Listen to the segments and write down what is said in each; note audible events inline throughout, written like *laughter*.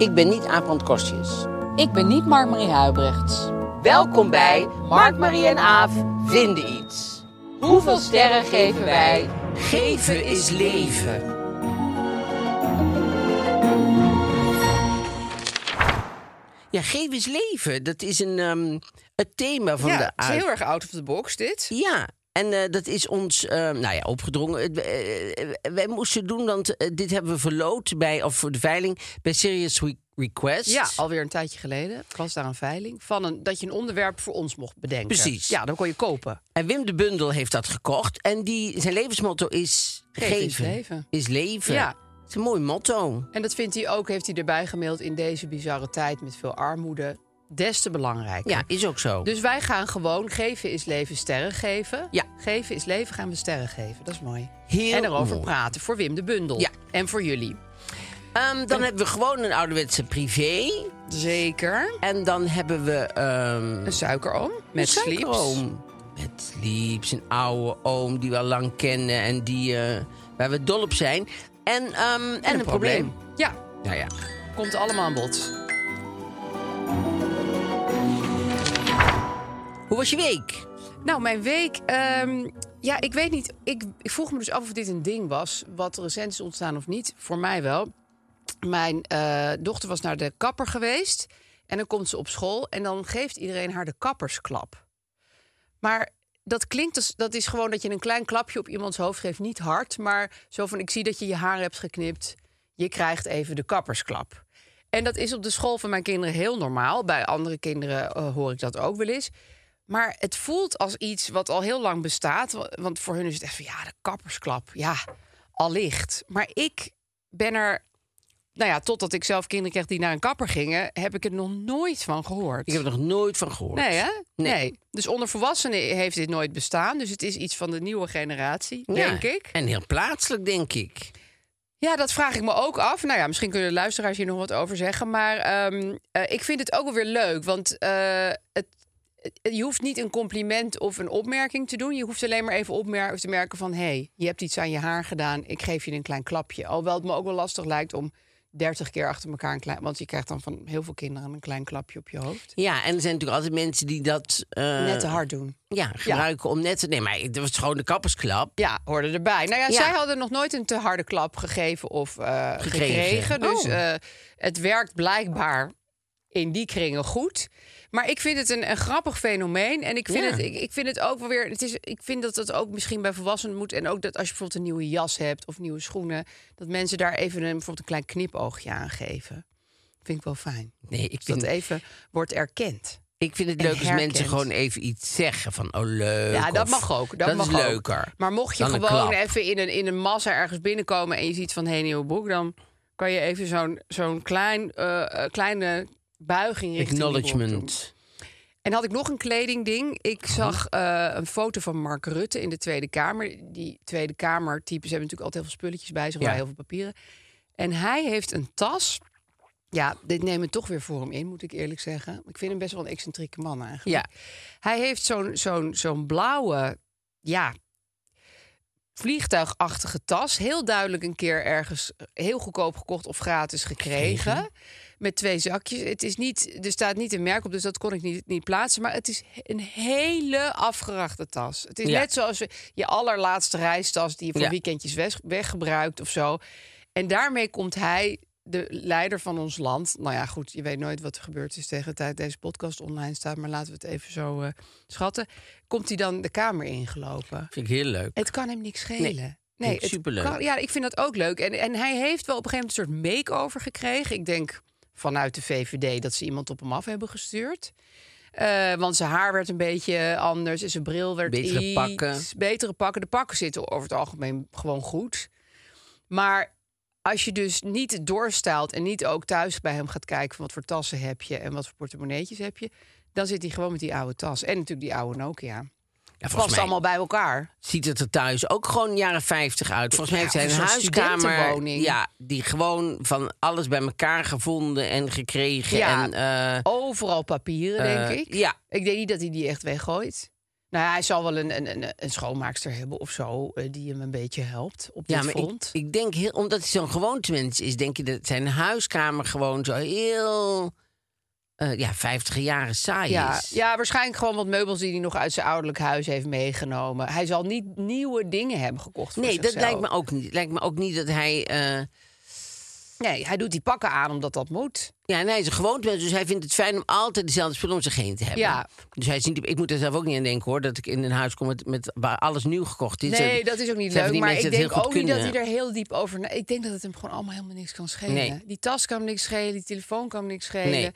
Ik ben niet Aaf Kostjes. Ik ben niet Mark-Marie Huibrechts. Welkom bij Mark, Marie en Aaf vinden iets. Hoeveel sterren geven wij? Geven is leven. Ja, geven is leven. Dat is een, ehm, het thema van ja, de het is heel erg out of the box dit. Ja, en eh, dat is ons ehm, nou ja, opgedrongen. Eh, eh, wij moesten doen, want dit hebben we verloot bij, of voor de veiling bij Serious Re- Request. Ja, alweer een tijdje geleden was daar een veiling van een, dat je een onderwerp voor ons mocht bedenken. Precies. Ja, dan kon je kopen. En Wim de Bundel heeft dat gekocht. En die, zijn levensmotto is... Geven is leven. Is leven. Ja. Het is een mooi motto. En dat vindt hij ook, heeft hij erbij gemaild in deze bizarre tijd met veel armoede. Des te belangrijker. Ja, is ook zo. Dus wij gaan gewoon geven is leven sterren geven. Ja. Geven is leven gaan we sterren geven. Dat is mooi. Heel en erover mooi. praten voor Wim de Bundel. Ja. En voor jullie. Ehm, dan hebben we gewoon een ouderwetse privé. Zeker. En dan hebben we... ehm, Een suikeroom met een sleeps. Met sleeps, een oude oom die we al lang kennen en die, eh, waar we dol op zijn. En, ehm, en, een, probleem. Ja, Nou ja. komt allemaal aan bod. Hoe was je week? Nou, mijn week. ehm, ja, ik weet niet. Ik, ik vroeg me dus af of dit een ding was. Wat recent is ontstaan of niet. Voor mij wel. Mijn eh, dochter was naar de kapper geweest. En dan komt ze op school. En dan geeft iedereen haar de kappersklap. Maar dat klinkt als. Dat is gewoon dat je een klein klapje op iemands hoofd geeft. Niet hard. Maar zo van: ik zie dat je je haar hebt geknipt. Je krijgt even de kappersklap. En dat is op de school van mijn kinderen heel normaal. Bij andere kinderen eh, hoor ik dat ook wel eens. Maar het voelt als iets wat al heel lang bestaat. wa- Want voor hun is het echt van ja, de kappersklap. Ja, allicht. Maar ik ben er. Nou ja, totdat ik zelf kinderen kreeg die naar een kapper gingen, heb ik er nog nooit van gehoord. Ik heb er nog nooit van gehoord. Nee, hè? Nee. Nee. Dus onder volwassenen heeft dit nooit bestaan. Dus het is iets van de nieuwe generatie, Ja, denk ik. En heel plaatselijk, denk ik. Ja, dat vraag ik me ook af. Nou ja, misschien kunnen de luisteraars hier nog wat over zeggen. Maar ehm, eh, ik vind het ook wel weer leuk. Want eh, het- je hoeft niet een compliment of een opmerking te doen. Je hoeft alleen maar even opmer te merken van... hé, hey, je hebt iets aan je haar gedaan. Ik geef je een klein klapje. Alhoewel het me ook wel lastig lijkt om 30 keer achter elkaar een klein... want je krijgt dan van heel veel kinderen een klein klapje op je hoofd. Ja, en er zijn natuurlijk altijd mensen die dat... eh, Net te hard doen. Ja, gebruiken om net te... Nee, maar het was gewoon de kappersklap. Ja, hoorde erbij. Nou ja, Ja. zij hadden nog nooit een te harde klap gegeven of eh, Gekregen. gekregen. Dus Oh. eh, het werkt blijkbaar in die kringen goed. Maar ik vind het een, een grappig fenomeen. En ik vind, Ja. het, ik, ik vind het ook wel weer. Het is, ik vind dat het ook misschien bij volwassenen moet. En ook dat als je bijvoorbeeld een nieuwe jas hebt of nieuwe schoenen. Dat mensen daar even een, bijvoorbeeld een klein knipoogje aan geven. Vind ik wel fijn. Nee, ik Dat vind, even wordt erkend. ik vind het leuk als mensen gewoon even iets zeggen. Van, oh, leuk. Ja, dat of, mag ook. Dat, Dat, mag is ook. leuker. Maar mocht je gewoon even in een, in een massa ergens binnenkomen en je ziet van hé, hey, nieuwe broek, dan kan je even zo'n zo'n klein, eh, eh, kleine buiging richting. Acknowledgement. En had ik nog een kledingding. Ik zag eh, een foto van Mark Rutte in de Tweede Kamer. Die Tweede Kamer-types hebben natuurlijk altijd heel veel spulletjes bij zich, Ja. heel veel papieren. En hij heeft een tas. Ja, dit me toch weer voor hem in, moet ik eerlijk zeggen. Ik vind hem best wel een excentrieke man eigenlijk. Ja. Hij heeft zo'n zo'n zo'n blauwe, ja, vliegtuigachtige tas. Heel duidelijk een keer ergens heel goedkoop gekocht of gratis gekregen. Met twee zakjes. Het is niet, er staat niet een merk op, dus dat kon ik niet, niet plaatsen. Maar het is een hele afgerachte tas. Het is Ja. net zoals je allerlaatste reistas die je voor Ja. weekendjes weg, weggebruikt of zo. En daarmee komt hij, de leider van ons land. Nou ja, goed, je weet nooit wat er gebeurd is tegen de tijd deze podcast online staat. Maar laten we het even zo eh, schatten. Komt hij dan de kamer ingelopen? Vind ik heel leuk. Het kan hem niks schelen. Nee, Nee, superleuk. kan- ja, ik vind dat ook leuk. En, en hij heeft wel op een gegeven moment een soort make-over gekregen. Ik denk vanuit de VVD dat ze iemand op hem af hebben gestuurd. Eh, want zijn haar werd een beetje anders en zijn bril werd Betere iets pakken. betere pakken. De pakken zitten over het algemeen gewoon goed. Maar als je dus niet doorstaalt en niet ook thuis bij hem gaat kijken van wat voor tassen heb je en wat voor portemonneetjes heb je, dan zit hij gewoon met die oude tas en natuurlijk die oude Nokia. Ja, Past allemaal bij elkaar. ziet het er thuis ook gewoon jaren 50 uit. Volgens mij Ja, heeft een zo'n huiskamer. Ja, die gewoon van alles bij elkaar gevonden en gekregen. Ja. En, eh, Overal papieren, Eh, denk ik. ja. Ik denk niet dat hij die echt weggooit. Nou, ja, hij zal wel een, een, een, schoonmaakster hebben of zo... eh, die hem een beetje helpt op dit ja, maar ik denk, heel, omdat hij zo'n gewoontemens is, denk je dat zijn huiskamer gewoon zo heel. Eh, ja, 50 jaren saai ja, is. ja, waarschijnlijk gewoon wat meubels die hij nog uit zijn ouderlijk huis heeft meegenomen. Hij zal niet nieuwe dingen hebben gekocht voor Nee, dat lijkt me ook niet. Lijkt me ook niet dat hij. eh, Nee, hij doet die pakken aan omdat dat moet. ja, en hij is een dus hij vindt het fijn om altijd dezelfde spullen om zich heen te hebben. Ja. Dus hij is niet, ik moet er zelf ook niet aan denken hoor, dat ik in een huis kom met, met waar alles nieuw gekocht is. Nee, dat is ook niet leuk. Maar ik denk ook niet dat hij er heel diep over... Ik denk dat het hem gewoon allemaal helemaal niks kan schelen. Nee. Die tas kan hem niks schelen, die telefoon kan hem niks schelen. Nee.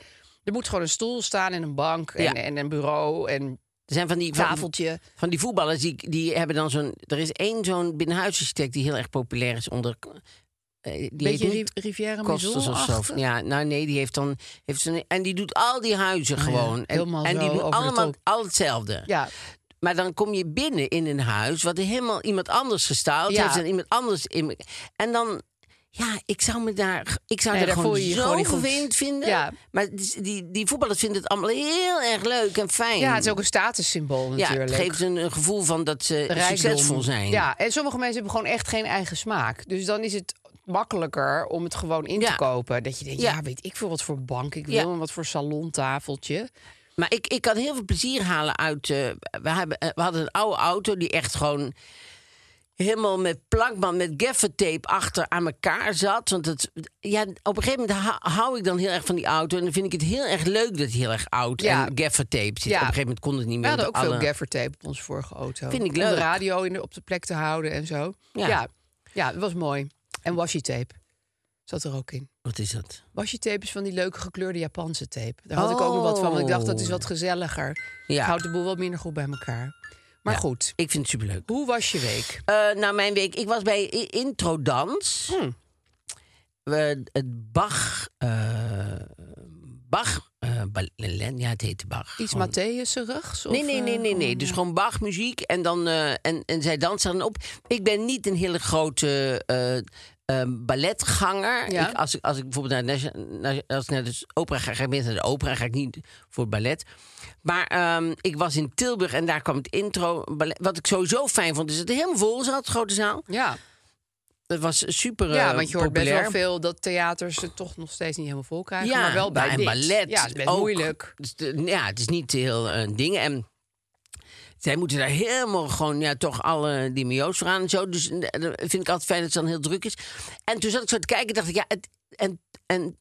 Er moet gewoon een stoel staan en een bank en, Ja. en een bureau en Er zijn van die, tafeltje. van die voetballers die, die hebben dan zo'n. Er is één zo'n binnenhuisarchitect die heel erg populair is onder. eh, die Beetje heet niet Ri- Riviera Kostas of zo. Ja, nou nee, die heeft dan. Heeft zo'n, en die doet al die huizen Oh ja, gewoon. en, helemaal en die zo doen allemaal al hetzelfde. Ja, Maar dan kom je binnen in een huis wat helemaal iemand anders gestyled Ja. heeft en iemand anders in. En dan. Ja, ik zou me daar. Ik zou Nee, daar gewoon je zo vervelend vinden. Ja. Maar die, die, voetballers vinden het allemaal heel erg leuk en fijn. ja, het is ook een statussymbool Ja, natuurlijk. het geeft een, een gevoel van dat ze Rijkdom. succesvol zijn. Ja, en sommige mensen hebben gewoon echt geen eigen smaak. Dus dan is het makkelijker om het gewoon in Ja. te kopen. Dat je denkt, ja, Ja. weet ik veel wat voor bank ik wil Ja. en wat voor salontafeltje. Maar ik, ik kan heel veel plezier halen uit. eh, we, hebben, eh, we hadden een oude auto die echt gewoon helemaal met plakband, met gaffertape achter aan elkaar zat. Want het, ja, op een gegeven moment hou, ik dan heel erg van die auto. En dan vind ik het heel erg leuk dat hij heel erg oud Ja. en gaffertape zit. Ja. Op een gegeven moment kon het niet We meer. hadden ook want veel alle- gaffertape op onze vorige auto. Vind ik Om de leuk. radio in de, op de plek te houden en zo. Ja. Ja, ja, dat was mooi. En washi tape zat er ook in. Wat is dat? Washi tape is van die leuke gekleurde Japanse tape. Daar had ik ook nog wat van. Want ik dacht, dat is wat gezelliger. Ja. Houdt de boel wat minder goed bij elkaar. Maar Ja. goed, Ik vind het superleuk. hoe was je week? Eh, nou, mijn week. Ik was bij Introdans. Hmm. We, het Bach. eh Bach. ballet, ja, het heette Bach. Iets Gewoon- Matthäusigs? Nee, nee, nee, nee, nee. Dus gewoon Bach-muziek en, dan, en, en zij dansen dan op. Ik ben niet een hele grote eh, eh, balletganger. Ja. Ik, als, ik, als ik bijvoorbeeld naar, naar, als ik naar de opera ga, ga ik naar de opera, ga ik niet voor ballet. Maar ehm, ik was in Tilburg en daar kwam het intro ballet. Wat ik sowieso fijn vond, is dat het helemaal vol zat, grote zaal. Ja, Het was super ja eh, want je hoort best wel veel dat theaters het toch nog steeds niet helemaal vol krijgen. Ja, maar wel bij nou, en ballet. Ja, het is best ook. moeilijk. Dus de- ja, het is niet heel eh dingen. En zij moeten daar helemaal gewoon, ja, toch alle dimio's voor aan en zo. Dus eh, dat vind ik altijd fijn dat het dan heel druk is. En toen zat ik zo te kijken en dacht ik, ja, het, en, en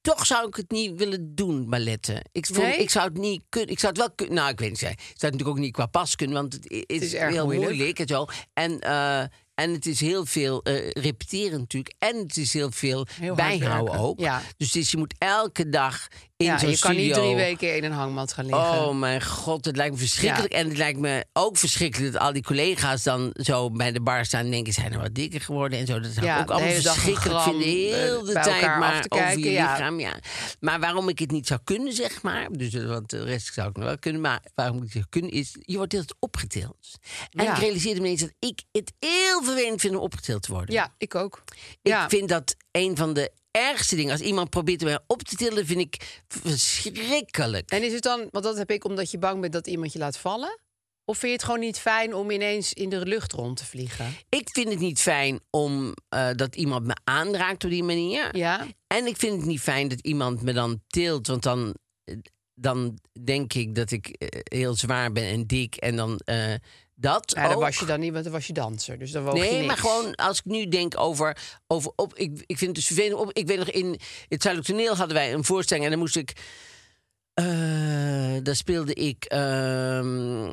toch zou ik het niet willen doen, balletten. Ik, vond, Nee? ik zou het niet kunnen. Ik zou het wel kunnen. Nou, ik weet niet. Ik zou het natuurlijk ook niet qua pas kunnen, want het is, is erg heel moeilijk. moeilijk. en zo. En, eh, en het is heel veel eh, repeteren natuurlijk. En het is heel veel Heel bijhouden ook. Ja. Dus, dus je moet elke dag in Ja, zo'n je kan niet studio- drie weken in een hangmat gaan liggen. Oh mijn god, het lijkt me verschrikkelijk. En het lijkt me ook verschrikkelijk dat al die collega's dan zo bij de bar staan en denken: zijn er wat dikker geworden en zo. Dat zou Ja, ook de allemaal verschrikkelijk vinden. Heel eh, de bij tijd maar te over kijken, je ja. lichaam. Ja. Maar waarom ik het niet zou kunnen, zeg maar. Dus, eh, want de rest zou ik nog wel kunnen. Maar waarom ik het niet zou kunnen, is je wordt heel opgetild. En ik realiseerde me eens dat ik het heel vervelend vind om opgetild te worden. Ja, ik ook. Ik vind dat een van de ergste dingen. Als iemand probeert mij op te tillen, vind ik verschrikkelijk. En is het dan, want dat heb ik omdat je bang bent dat iemand je laat vallen? Of vind je het gewoon niet fijn om ineens in de lucht rond te vliegen? Ik vind het niet fijn om eh, dat iemand me aanraakt op die manier. Ja? En ik vind het niet fijn dat iemand me dan tilt, want dan, eh, dan denk ik dat ik eh, heel zwaar ben en dik. En dan dat. Ja, ook. was je dan niet, want dan was je danser. Dus dan je Nee, niks. maar gewoon als ik nu denk over. over op, ik, ik vind het dus vervelend. Op, ik weet nog, in het Zuidelijk Toneel hadden wij een voorstelling en dan moest ik. eh daar speelde ik ehm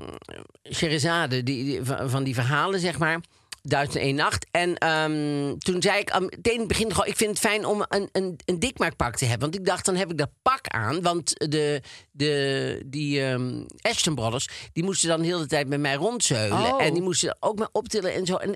Sherazade, die, van die verhalen, zeg maar. Duizend en één nacht. En ehm, toen zei ik aan meteen in het begin gewoon... ik vind het fijn om een, een, een dikmaakpak te hebben. Want ik dacht, dan heb ik dat pak aan. Want de, de, die ehm, Ashton Brothers... die moesten dan de hele tijd met mij rondzeulen. Oh. En die moesten ook me optillen en zo. En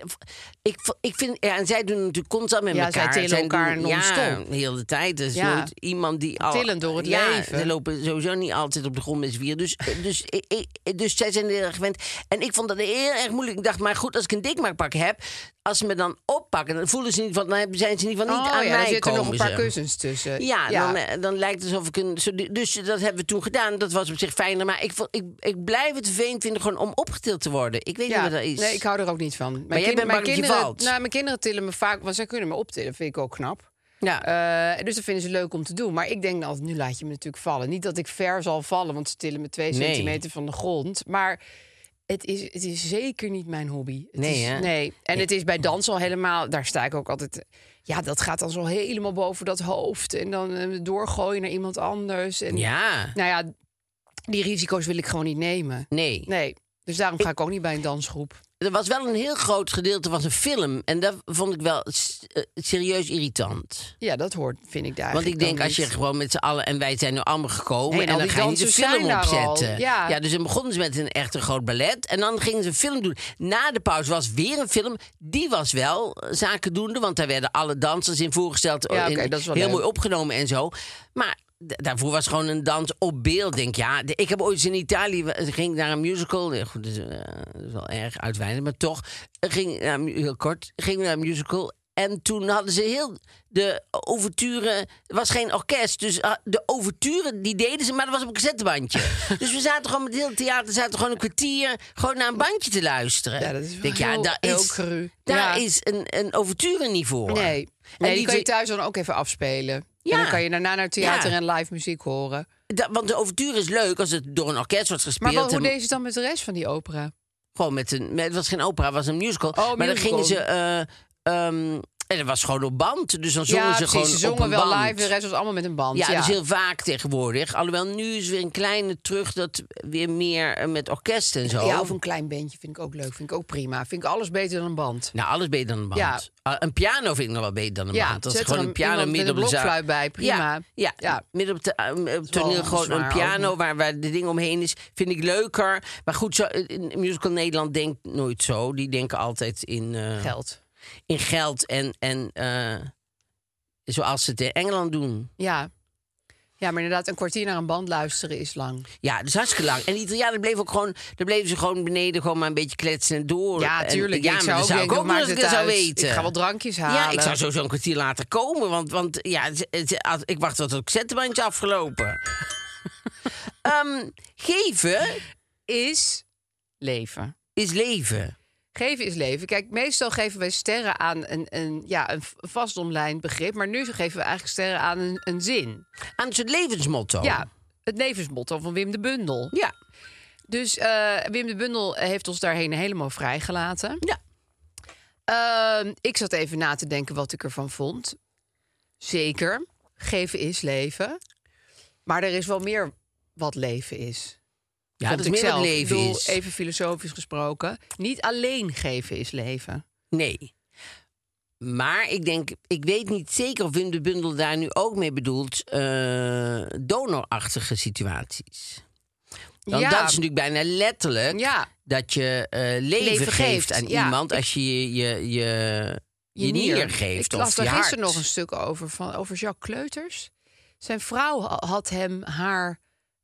ik, ik vind... Ja, en zij doen natuurlijk constant met Ja, zij elkaar. tillen elkaar non-stop. Ja, de hele tijd. Ja. nooit iemand die... Al, Tillend door het ja, leven. Ze lopen sowieso niet altijd op de grond met z'n. Dus, dus, ik, ik- dus zij zijn er heel erg gewend. En ik vond dat heel erg moeilijk. Ik dacht, maar goed, als ik een dikmaakpak heb... als ze me dan oppakken, dan voelen ze niet van... dan zijn ze ieder geval niet oh, aan ja, mij er zitten nog een paar ze. kussens tussen. Ja, Dan, eh, dan lijkt het alsof ik een. Dus dat hebben we toen gedaan. Dat was op zich fijner. Maar ik, ik, ik blijf het vervelend vinden gewoon om opgetild te worden. Ik weet Ja, niet wat dat is. nee, ik hou er ook niet van. Mijn, jij kind- bent mijn kinderen, valt. Nou, mijn kinderen tillen me vaak, want zij kunnen me optillen, vind ik ook knap. Ja. Eh, dus dat vinden ze leuk om te doen. Maar ik denk dan altijd, nu laat je me natuurlijk vallen. Niet dat ik ver zal vallen, want ze tillen me twee Nee. centimeter van de grond. Maar het is, het is zeker niet mijn hobby. Het Nee, is, hè? nee. En het is bij dans al helemaal, daar sta ik ook altijd... Ja, dat gaat dan zo helemaal boven dat hoofd. En dan eh, doorgooien naar iemand anders. En, ja. Nou ja, die risico's wil ik gewoon niet nemen. Nee. Nee. Dus daarom ga ik ook niet bij een dansgroep. Er was wel een heel groot gedeelte was een film. En dat vond ik wel eh, serieus irritant. Ja, dat hoort, vind ik daar Want ik denk, als je gewoon met z'n allen... en wij zijn nu allemaal gekomen... En dan ga je niet de film opzetten. Ja. dus dan begonnen ze met een echt een groot ballet. En dan gingen ze een film doen. Na de pauze was weer een film. Die was wel eh, zakendoende. Want daar werden alle dansers in voorgesteld. Ja, in- wel heel leuk. mooi opgenomen en zo. Maar... Daarvoor was gewoon een dans op beeld. Denk ja, ik heb ooit in Italië we- ging ik naar een musical. Ja, Goed, dat is, eh, dat is wel erg uitweidend, maar toch eh, ging heel kort ging naar een musical. En toen hadden ze heel de overture. Er was geen orkest, dus ah, de overture die deden ze, maar dat was op een cassettebandje. *laughs* dus we zaten gewoon met heel het theater, zaten gewoon een kwartier gewoon naar een bandje te luisteren. Ja, dat is wel Denk, ja, daar heel is, cru. Daar Ja. is een, een overture niet voor. Nee, En die die kan je thuis dan ook even afspelen. Ja. En dan kan je daarna naar theater Ja. en live muziek horen. Da- want de overture is leuk als het door een orkest wordt Maar gespeeld. wat, hoe en- deed ze het dan met de rest van die opera? Gewoon met een. Met, het was geen opera, het was een musical. Oh, maar dan gingen ze. En dat was gewoon op band. Dus dan zongen ja, ze gewoon. Ze op zongen een wel band. live, de rest was allemaal met een band. Ja, Ja, dat is heel vaak tegenwoordig. Alhoewel nu is weer een kleine terug dat weer meer eh, met orkest en zo. Ja, of een klein bandje vind ik ook leuk. Vind ik ook prima. Vind ik alles beter dan een band. Nou, alles beter dan een band. Ja. Ah, een piano vind ik nog wel beter dan een Ja, band. Dat is gewoon een een- piano midden op de blokfluit bij, prima. Ja, ja, midden op, de, eh, toneel gewoon een piano waar, waar de ding omheen is. Vind ik leuker. Maar goed, zo, in Musical Nederland denkt nooit zo. Die denken altijd in... eh, Geld. In geld en, en eh, zoals ze het in Engeland doen. Ja. Ja, maar inderdaad, een kwartier naar een band luisteren is lang. Ja, dat is hartstikke lang. En die Italianen bleven ook gewoon, daar bleven ze gewoon beneden gewoon maar een beetje kletsen en door. Ja, En- tuurlijk. ja, ik maar zou dat ook zou ik ook het zou uit. weten. Ik ga wel drankjes halen. Ja, ik zou sowieso een kwartier later komen, want, want ja, als- ik wacht tot het zettenbandje afgelopen. *laughs* Ehm, geven Is leven. is leven. Geven is leven. Kijk, meestal geven wij sterren aan een, een, ja, een vastomlijnd begrip. Maar nu geven we eigenlijk sterren aan een, een zin. Aan een soort levensmotto. Ja, het levensmotto van Wim de Bundel. Ja. Dus eh, Wim de Bundel heeft ons daarheen helemaal vrijgelaten. Ja. Ehm, ik zat even na te denken wat ik ervan vond. Zeker, geven is leven. Maar er is wel meer wat leven is. Ja, dat is meer zelf. leven bedoel, is. Even filosofisch gesproken. Niet alleen geven is leven. Nee. Maar ik denk, ik weet niet zeker of Wim de Bundel daar nu ook mee bedoelt eh donorachtige situaties. Want Ja. dat is natuurlijk bijna letterlijk Ja. dat je eh, leven, Leven geeft aan ja. iemand als je je, je, je, je nier. geeft Ik of las daar gisteren nog een stuk over, van, over Jacques Kleuters. Zijn vrouw ha- had hem haar,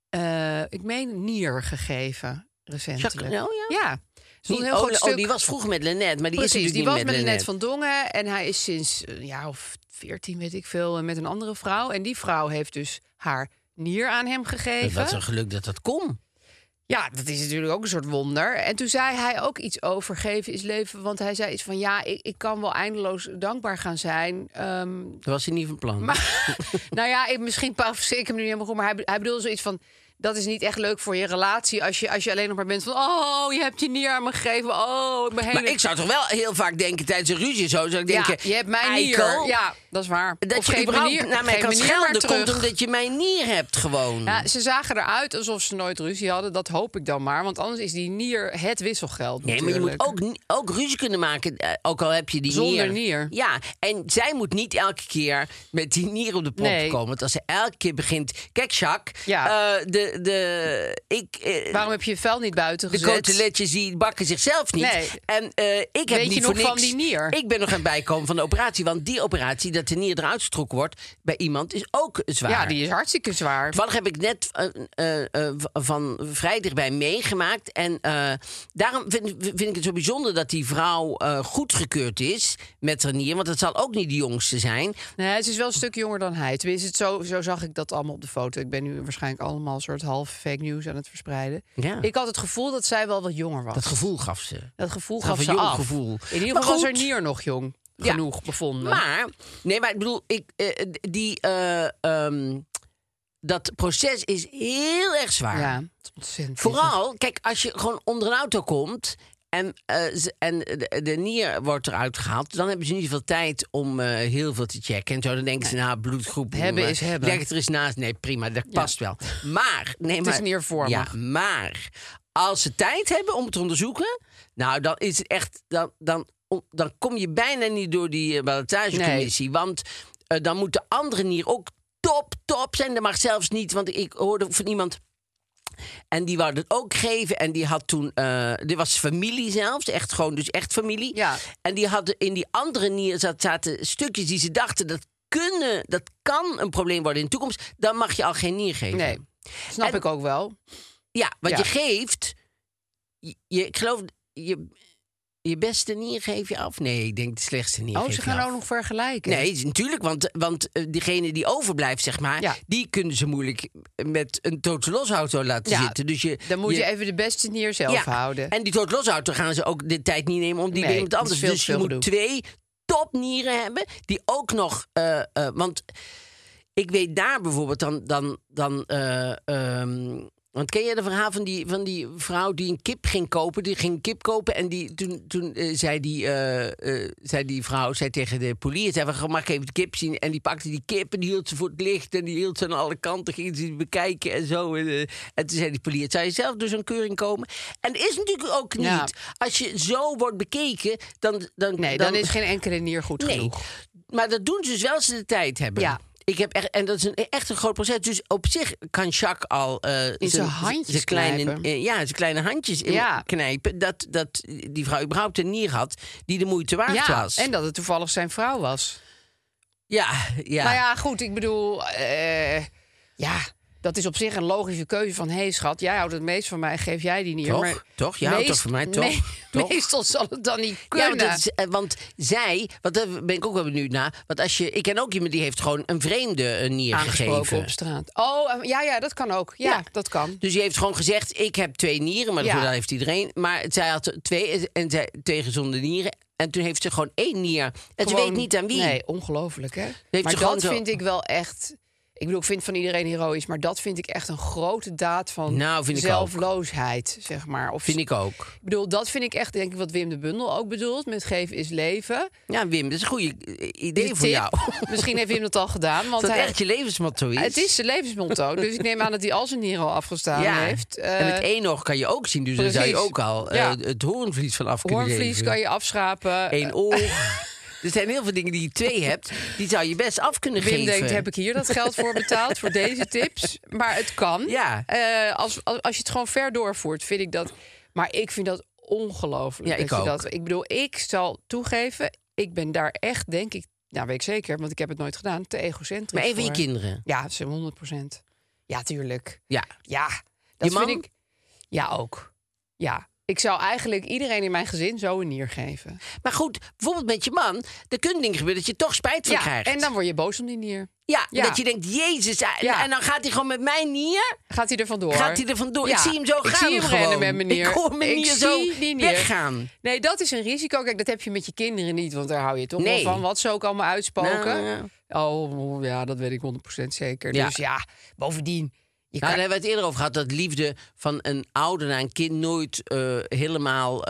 eh, ik meen, nier gegeven recentelijk. Jacques- oh ja? Ja. Een heel oh, groot oh, stuk. die was vroeger met Lennet, maar die is Precies, die was niet met met Lennet van Dongen. En hij is sinds een jaar of veertien, weet ik veel, eh, met een andere vrouw. En die vrouw heeft dus haar nier aan hem gegeven. Wat een geluk dat dat kon. Ja, dat is natuurlijk ook een soort wonder. En toen zei hij ook iets over geven is leven. Want hij zei iets van ja, ik, ik kan wel eindeloos dankbaar gaan zijn. Ehm, Dat was hij niet van plan. maar, *laughs* nou ja, ik, misschien zeker hem nu niet helemaal goed. Maar hij, hij bedoelde zoiets van. Dat is niet echt leuk voor je relatie als je, als je alleen nog maar bent van... oh, je hebt je nier aan me gegeven. Oh, ik ben Maar ik zou toch wel heel vaak denken tijdens een ruzie zo, zou ik denken... ja, je hebt mijn nier. Ja, dat is waar. Dat Of je überhaupt naar mij kan schelden komt omdat je mijn nier hebt gewoon. Ja, ze zagen eruit alsof ze nooit ruzie hadden. Dat hoop ik dan maar. Want anders is die nier het wisselgeld. Nee, maar je moet ook, ook ruzie kunnen maken, eh, ook al heb je die Zonder nier. nier. Ja, en zij moet niet elke keer met die nier op de Nee. komen. Want als ze elke keer begint... Kijk, Jacques, Ja. eh, de, de, ik, eh, Waarom heb je je vel niet buiten de gezet? coteletjes die bakken zichzelf niet. Nee. En eh, ik heb Weet je niet nog voor van die nier? Ik ben nog aan het bijkomen van de operatie. Want die operatie, dat de nier eruit getrokken wordt bij iemand, is ook zwaar. Ja, die is hartstikke zwaar. Toevallig heb ik net eh, van vrij dichtbij meegemaakt. En daarom vind, vind ik het zo bijzonder dat die vrouw goedgekeurd is met haar nier. Want het zal ook niet de jongste zijn. Nee, ze is wel een stuk jonger dan hij. Tenminste, het zo, zo zag ik dat allemaal op de foto. Ik ben nu waarschijnlijk allemaal een soort half fake news aan het verspreiden. Ja. Ik had het gevoel dat zij wel wat jonger was. Dat gevoel gaf ze. Dat gevoel gaf ze jong af. gevoel. In ieder geval was haar nier nog jong Ja. genoeg bevonden. Maar, nee, maar ik bedoel, ik, eh, die, eh, ehm, dat proces is heel erg zwaar. ja, ontzettend Vooral, kijk, als je gewoon onder een auto komt en, eh, ze- en de, de nier wordt eruit gehaald, dan hebben ze niet veel tijd om eh, heel veel te checken. En zo dan denken ze, nou, bloedgroep. Hebben eh, is hebben. Leg het er eens naast. Nee, prima, dat past wel. Maar, nee, Het maar. is niervormig. Ja, maar als ze tijd hebben om het te onderzoeken, nou, dan is het echt, dan, dan, om- dan kom je bijna niet door die uh, ballotagecommissie. Want dan moet de andere nier ook top, top zijn. Dat mag zelfs niet, want ik hoorde van iemand. En die wou het ook geven. En die had toen. eh dit was familie zelfs. Echt gewoon, dus echt familie. Ja. En die hadden in die andere nier zat, zaten stukjes die ze dachten dat kunnen, dat kan een probleem worden in de toekomst. Dan mag je al geen nier geven. Nee, snap En- ik ook wel. Ja, wat Ja. je geeft. Je, je- ik geloof. Je, je beste nier geef je af. Nee, ik denk de slechtste nier. Oh, ze gaan ook nog vergelijken. Nee, natuurlijk, want, want eh, diegene die overblijft, zeg maar, Ja. die kunnen ze moeilijk met een losauto laten Ja, zitten. Dus je, Dan moet je, even de beste nier zelf houden. En die totaal losauto gaan ze ook de tijd niet nemen om die Nee, iemand anders. veel Dus je moet gedoe. twee topnieren hebben die ook nog, eh, eh, want ik weet daar bijvoorbeeld dan, dan, dan eh, ehm, want ken je de verhaal van die, van die vrouw die een kip ging kopen? Die ging een kip kopen en die, toen, toen eh, zei, die, eh, eh, zei die vrouw zei tegen de politie... Zei, van, mag ik even de kip zien? En die pakte die kip en die hield ze voor het licht... en die hield ze aan alle kanten, ging ze bekijken en zo. En, en toen zei die politie, zou je zelf dus een keuring komen? En dat is natuurlijk ook niet. Ja. Als je zo wordt bekeken, dan... dan Nee, dan, is geen enkele nier goed Nee, genoeg. maar dat doen ze dus wel als ze de tijd hebben. Ja. Ik heb echt, en dat is een, echt een groot proces. Dus op zich kan Jacques al eh, zijn handjes kleine, knijpen. eh, ja, zijn kleine handjes in- Ja. knijpen. Dat, dat die vrouw überhaupt een nier had die de moeite waard Ja, was. en dat het toevallig zijn vrouw was. ja, ja. Nou ja, goed, ik bedoel... eh, ja, dat is op zich een logische keuze van... hé hey, schat, jij houdt het meest van mij, geef jij die nier. Toch? Maar Toch? Je houdt meest- toch van mij, toch? me- *laughs* Toch? Meestal zal het dan niet Ja, kunnen. want, dat is, eh, want zij, want daar ben ik ook wel benieuwd naar. Want als je, ik ken ook iemand die heeft gewoon een vreemde een nier gegeven. op straat. Oh, eh, ja, ja, dat kan ook. Ja, Ja. dat kan. Dus die heeft gewoon gezegd: Ik heb twee nieren, maar Ja. dat heeft iedereen. Maar zij had twee en zij twee gezonde nieren. En toen heeft ze gewoon één nier. En ze Gewoon- weet niet aan wie. Nee, ongelooflijk, hè? Heeft maar dat zo- vind ik wel echt... Ik bedoel, ik vind van iedereen heroïs... maar dat vind ik echt een grote daad van Nou, zelfloosheid, zeg maar. Of, Vind ik ook. ik bedoel, dat vind ik echt, denk ik, wat Wim de Bundel ook bedoelt... met geven is leven. Ja, Wim, dat is een goede idee voor tip, jou. *laughs* Misschien heeft Wim dat al gedaan. Want Dat hij, echt je levensmotto is. het is zijn levensmotto. dus ik neem aan dat hij al zijn nieren al afgestaan ja. heeft. en met Eh, één oog kan je ook zien. Dus daar zou je ook al eh, het hoornvlies van af kunnen Hoornvlies kan je afschrapen. Eén oog. *laughs* Er zijn heel veel dingen die je twee hebt. Die zou je best af kunnen Wim geven. denkt, heb ik hier dat geld voor betaald voor deze tips? Maar het kan. Ja. Eh, als, als, als je het gewoon ver doorvoert, vind ik dat... Maar ik vind dat ongelooflijk. Ja, ik ook. Dat, ik bedoel, ik zal toegeven... Ik ben daar echt, denk ik... Nou, weet ik zeker, want ik heb het nooit gedaan. Te egocentrisch Maar even je kinderen. Ja, ze 100 procent. Ja, tuurlijk. Ja. Ja, dat Je man? vind ik... Ja, ook. Ja. Ik zou eigenlijk iedereen in mijn gezin zo een nier geven. Maar goed, bijvoorbeeld met je man, er kunnen dingen gebeuren dat je toch spijt van Ja, krijgt. en dan word je boos om die nier. ja, ja. dat je denkt, jezus, en, Ja. en dan gaat hij gewoon met mijn nier, Gaat hij er vandoor? gaat hij er vandoor. Ik zie hem zo ik gaan zie hem rennen met mijn nier. Ik hoor mijn Ik nier zo zie die nier. weggaan. Nee, dat is een risico. Kijk, dat heb je met je kinderen niet, want daar hou je toch Nee. wel van. Wat ze ook allemaal uitspoken. Nou, Oh, ja, dat weet ik 100% zeker. Dus ja, bovendien. Je Nou, kan- daar hebben we het eerder over gehad dat liefde van een ouder naar een kind nooit eh, helemaal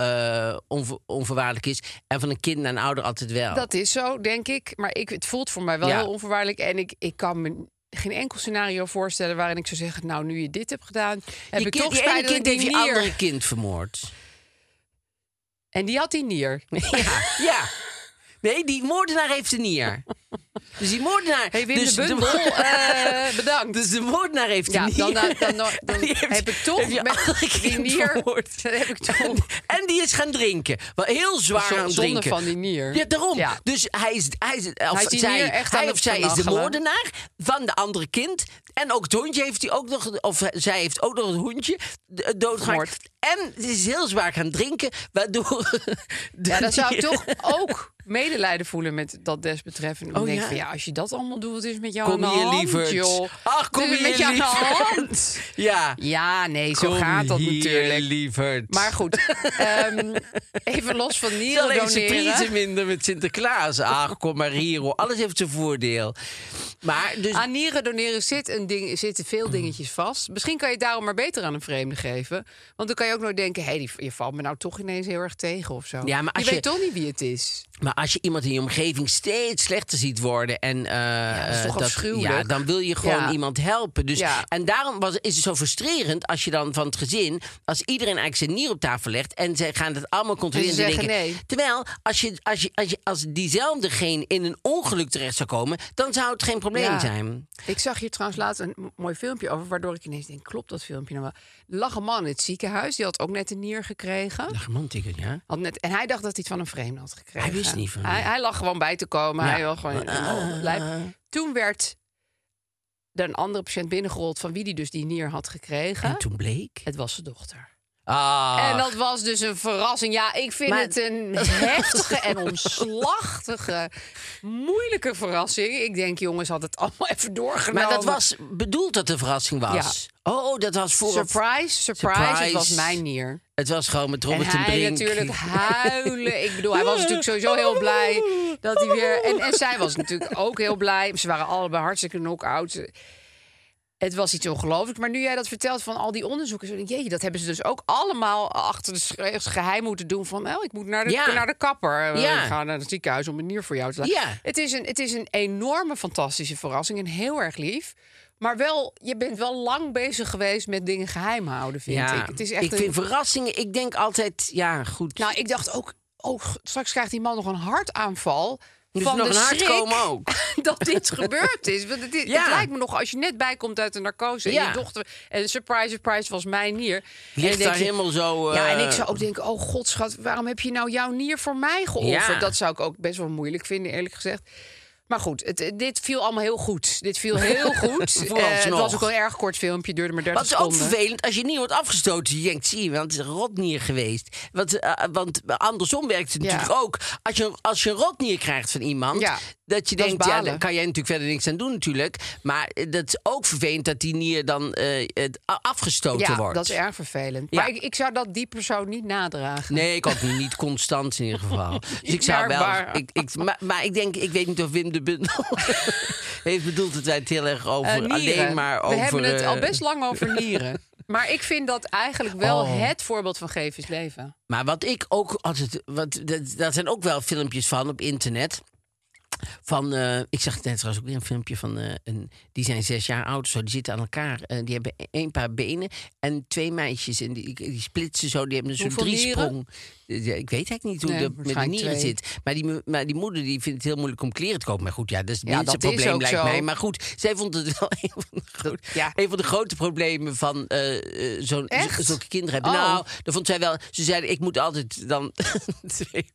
onver- onvoorwaardelijk is. En van een kind naar een ouder altijd wel. Dat is zo, denk ik. Maar ik, het voelt voor mij wel Ja. heel onvoorwaardelijk. En ik, ik kan me geen enkel scenario voorstellen waarin ik zou zeggen... nou, nu je dit hebt gedaan, heb je ik kind, toch spijt dat kind heeft je andere kind vermoord. En die had die nier. *laughs* Ja, ja. Nee, die moordenaar heeft een nier. Dus die moordenaar... Hey, Wim dus de Bundel, eh, *laughs* bedankt. Dus de moordenaar heeft Ja, een dan, *laughs* dan, dan, dan, Die heeft- heb ik toch met die nier... *laughs* Dan heb ik toch En die is gaan drinken. Wel heel zwaar Zo- aan het drinken. van die nier. Ja, daarom. Ja. Dus hij is, hij is, of Hij zij, echt hij het of zij is de moordenaar van de andere kind. En ook het hondje heeft hij ook nog, of zij heeft ook nog het hondje doodgemaakt. En ze is heel zwaar gaan drinken, waardoor. de Ja, dan zou ik toch ook medelijden voelen met dat desbetreffende. Oh, ja. Ja, als je dat allemaal doet, wat is met jou Kom aan de hier, hand, lieverd. joh? Ach, kom hier, met jou aan de lieverd. hand? *laughs* Ja. Ja, nee, zo Kom gaat dat hier, natuurlijk. lieverd. Maar goed, *laughs* ehm, even los van Zal nieren even zijn prijzen doneren. minder met Sinterklaas. Ach, kom maar hier, hoor. Alles heeft zijn voordeel. Maar dus... Aan nieren doneren zit een ding, zitten veel dingetjes vast. Misschien kan je het daarom maar beter aan een vreemde geven. Want dan kan je ook nooit denken... hé, hey, je valt me nou toch ineens heel erg tegen of zo. Ja, maar als je, je- weet toch niet wie het is. Maar als je iemand in je omgeving steeds slechter ziet worden en eh, dat is toch eh, ja, dan wil je gewoon Ja. iemand helpen. Dus Ja. en daarom was, is het zo frustrerend als je dan van het gezin, als iedereen eigenlijk zijn nier op tafel legt en ze gaan het allemaal controleren. En denken, nee. Terwijl als je als je als je als diezelfde in een ongeluk terecht zou komen, dan zou het geen probleem Ja. zijn. Ik zag hier trouwens laatst een mooi filmpje over... waardoor ik ineens denk, klopt dat filmpje nou wel? Lag een man in het ziekenhuis, die had ook net een nier gekregen. Dat romantiek, ja. Had net, en hij dacht dat hij het van een vreemde had gekregen. Hij wist niet van Hij, hij lag gewoon bij te komen. Ja. Hij wil gewoon uh, blijven. Toen werd er een andere patiënt binnengerold... van wie die dus die nier had gekregen. En toen bleek. Het was zijn dochter. Ah, En dat was dus een verrassing. Ja, ik vind Maar- het een *laughs* heftige en omslachtige, moeilijke verrassing. Ik denk, jongens, had het allemaal even doorgenomen. maar dat was bedoeld dat de verrassing was. Oh, dat was voor Surprise, surprise, het Surprise. was mijn nier. Het was gewoon met En Robert en hij Brink. natuurlijk *laughs* huilen. Ik bedoel, hij was natuurlijk sowieso heel blij dat hij weer... En, en zij was natuurlijk ook heel blij. Ze waren allebei hartstikke knock-out. Het was iets ongelooflijk. Maar nu jij dat vertelt van al die onderzoeken... zo denk ik, jeetje, dat hebben ze dus ook allemaal achter de geheim moeten doen. Van, oh, ik moet naar de, Ja. naar de kapper. Eh, Ja. Ik ga naar het ziekenhuis om een nier voor jou te laten. Ja. Het, is een, het is een enorme, fantastische verrassing. En heel erg lief. Maar wel, je bent wel lang bezig geweest met dingen geheim houden, vind ja, ik. Het is echt ik een- vind verrassingen, ik denk altijd, ja, goed. nou, ik dacht ook, oh, straks krijgt die man nog een hartaanval. Dus van nog de een schrik komen ook. *laughs* dat dit gebeurd is. Want het, Ja. het lijkt me nog, als je net bijkomt uit de narcose... en Ja. je dochter... En surprise, surprise, was mijn nier. En Ligt denk daar je- helemaal zo... Ja, en eh, ik zou ook denken, oh god schat, waarom heb je nou jouw nier voor mij geofferd? Ja. Dat zou ik ook best wel moeilijk vinden, eerlijk gezegd. Maar goed, het, dit viel allemaal heel goed. Dit viel *laughs* heel goed. Eh, het was ook wel een erg kort filmpje, duurde maar 30 Wat is ook seconden. vervelend, als je niet wordt afgestoten, je denkt, zie je, want het is een rotnier geweest. Want, eh, want andersom werkt het Ja. natuurlijk ook. Als je, als je een rotnier krijgt van iemand, Ja, dat je dat denkt, ja, daar kan jij natuurlijk verder niks aan doen natuurlijk. Maar eh, dat is ook vervelend dat die nier dan eh, afgestoten Ja, wordt. dat is erg vervelend. Ja. Maar ik, ik zou dat die persoon niet nadragen. Nee, ik ook niet, niet constant in ieder geval. *laughs* Dus ik zou wel. ik, maar, maar ik denk, ik weet niet of Wim de Bundel *laughs* heeft bedoeld dat wij het heel erg over Eh, alleen maar over. We hebben het al eh, best lang over *laughs* nieren. Maar ik vind dat eigenlijk wel Oh. het voorbeeld van geven is leven. Maar wat ik ook altijd. Wat, dat, daar zijn ook wel filmpjes van op internet. Van, eh, ik zag net trouwens ook weer een filmpje van. eh, een, die zijn zes jaar oud, zo, die zitten aan elkaar. eh, die hebben één paar benen en twee meisjes. En die, die splitsen zo, die hebben een soort driesprong. Ik weet eigenlijk niet hoe Nee, dat met de nieren twee. zit. Maar die, maar die moeder die vindt het heel moeilijk om kleren te kopen. Maar goed, ja, dat is het Ja, dat probleem, lijkt zo. mij. Maar goed, zij vond het wel *laughs* een van de, ja. een van de grote problemen van zo'n zulke kinderen hebben. Oh. Nou, dat vond zij wel. Ze zeiden, ik moet altijd dan *laughs* twee,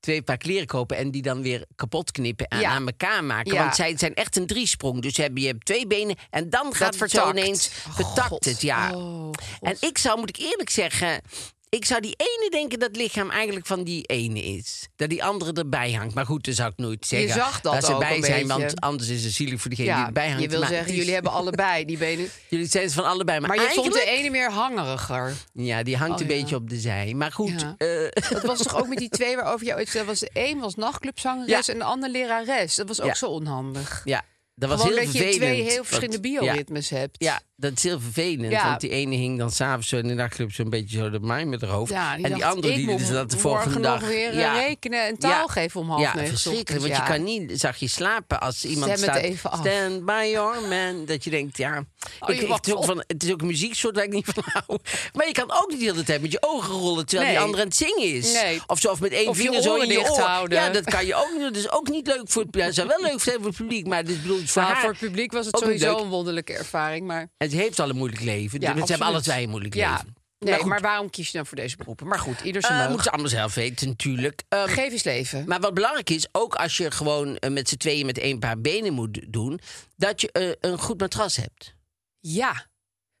twee paar kleren kopen en die dan weer kapot knippen en Ja. aan elkaar maken. Ja. Want zij zijn echt een driesprong. Dus heb je hebt twee benen en dan gaat het zo ineens Oh, vertakt God. het. Ja. Oh, en ik zou, moet ik eerlijk zeggen. ik zou die ene denken dat het lichaam eigenlijk van die ene is. Dat die andere erbij hangt. Maar goed, dat zou ik nooit zeggen. zag dat ze ook bij een zijn, beetje. want anders is het zielig voor degene die erbij hangt. je wil Maar zeggen, jullie hebben allebei die benen. *laughs* Jullie zijn van allebei. Maar, Maar je vond de ene meer hangeriger. Ja, die hangt Oh, een ja. beetje op de zij. Maar goed, Ja. eh, *laughs* Dat was toch ook met die twee waarover je ooit zei, was de een was nachtclubzangeres Ja. en de ander lerares. Dat was ook Ja. zo onhandig. ja, dat was Gewoon heel dat je vervelend. twee heel verschillende bioritmes hebt. Ja, dat is heel vervelend. Ja. Want die ene hing dan s'avonds in de nachtclub zo'n beetje zo de mijn met haar hoofd. Ja, en die dacht, andere die dus dat de volgende dag... nog weer eh, ja, rekenen en taal Ja. geven om half Ja, negen verschrikkelijk. Want Ja. je kan niet, zag je slapen als iemand Stem staat... even af. Stand by your man. Dat je denkt, ja... Oh, ik, je ik, het, is ook op. van, het is ook een muzieksoort waar ik niet van hou. Maar je kan ook niet de hele tijd met je ogen rollen... terwijl Nee. die ander aan het zingen is. Nee. Of zo, of met één Of vinger zo in je oor. houden. Ja, dat kan je ook niet. Dat is ook niet leuk voor het publiek. Het zou wel leuk zijn voor het publiek, maar dit bedoel voor Nou, haar. voor het publiek was het sowieso een wonderlijke ervaring. Maar Ze heeft al een moeilijk leven. ja, ze hebben alle twee een moeilijk ja. leven. Nee, Maar waarom kies je dan voor deze beroepen? Maar goed, ieder zijn Eh meug. moeten ze allemaal zelf weten, natuurlijk. Ehm, Geef eens leven. maar wat belangrijk is, ook als je gewoon eh, met z'n tweeën met één paar benen moet doen, dat je eh, een goed matras hebt. Ja.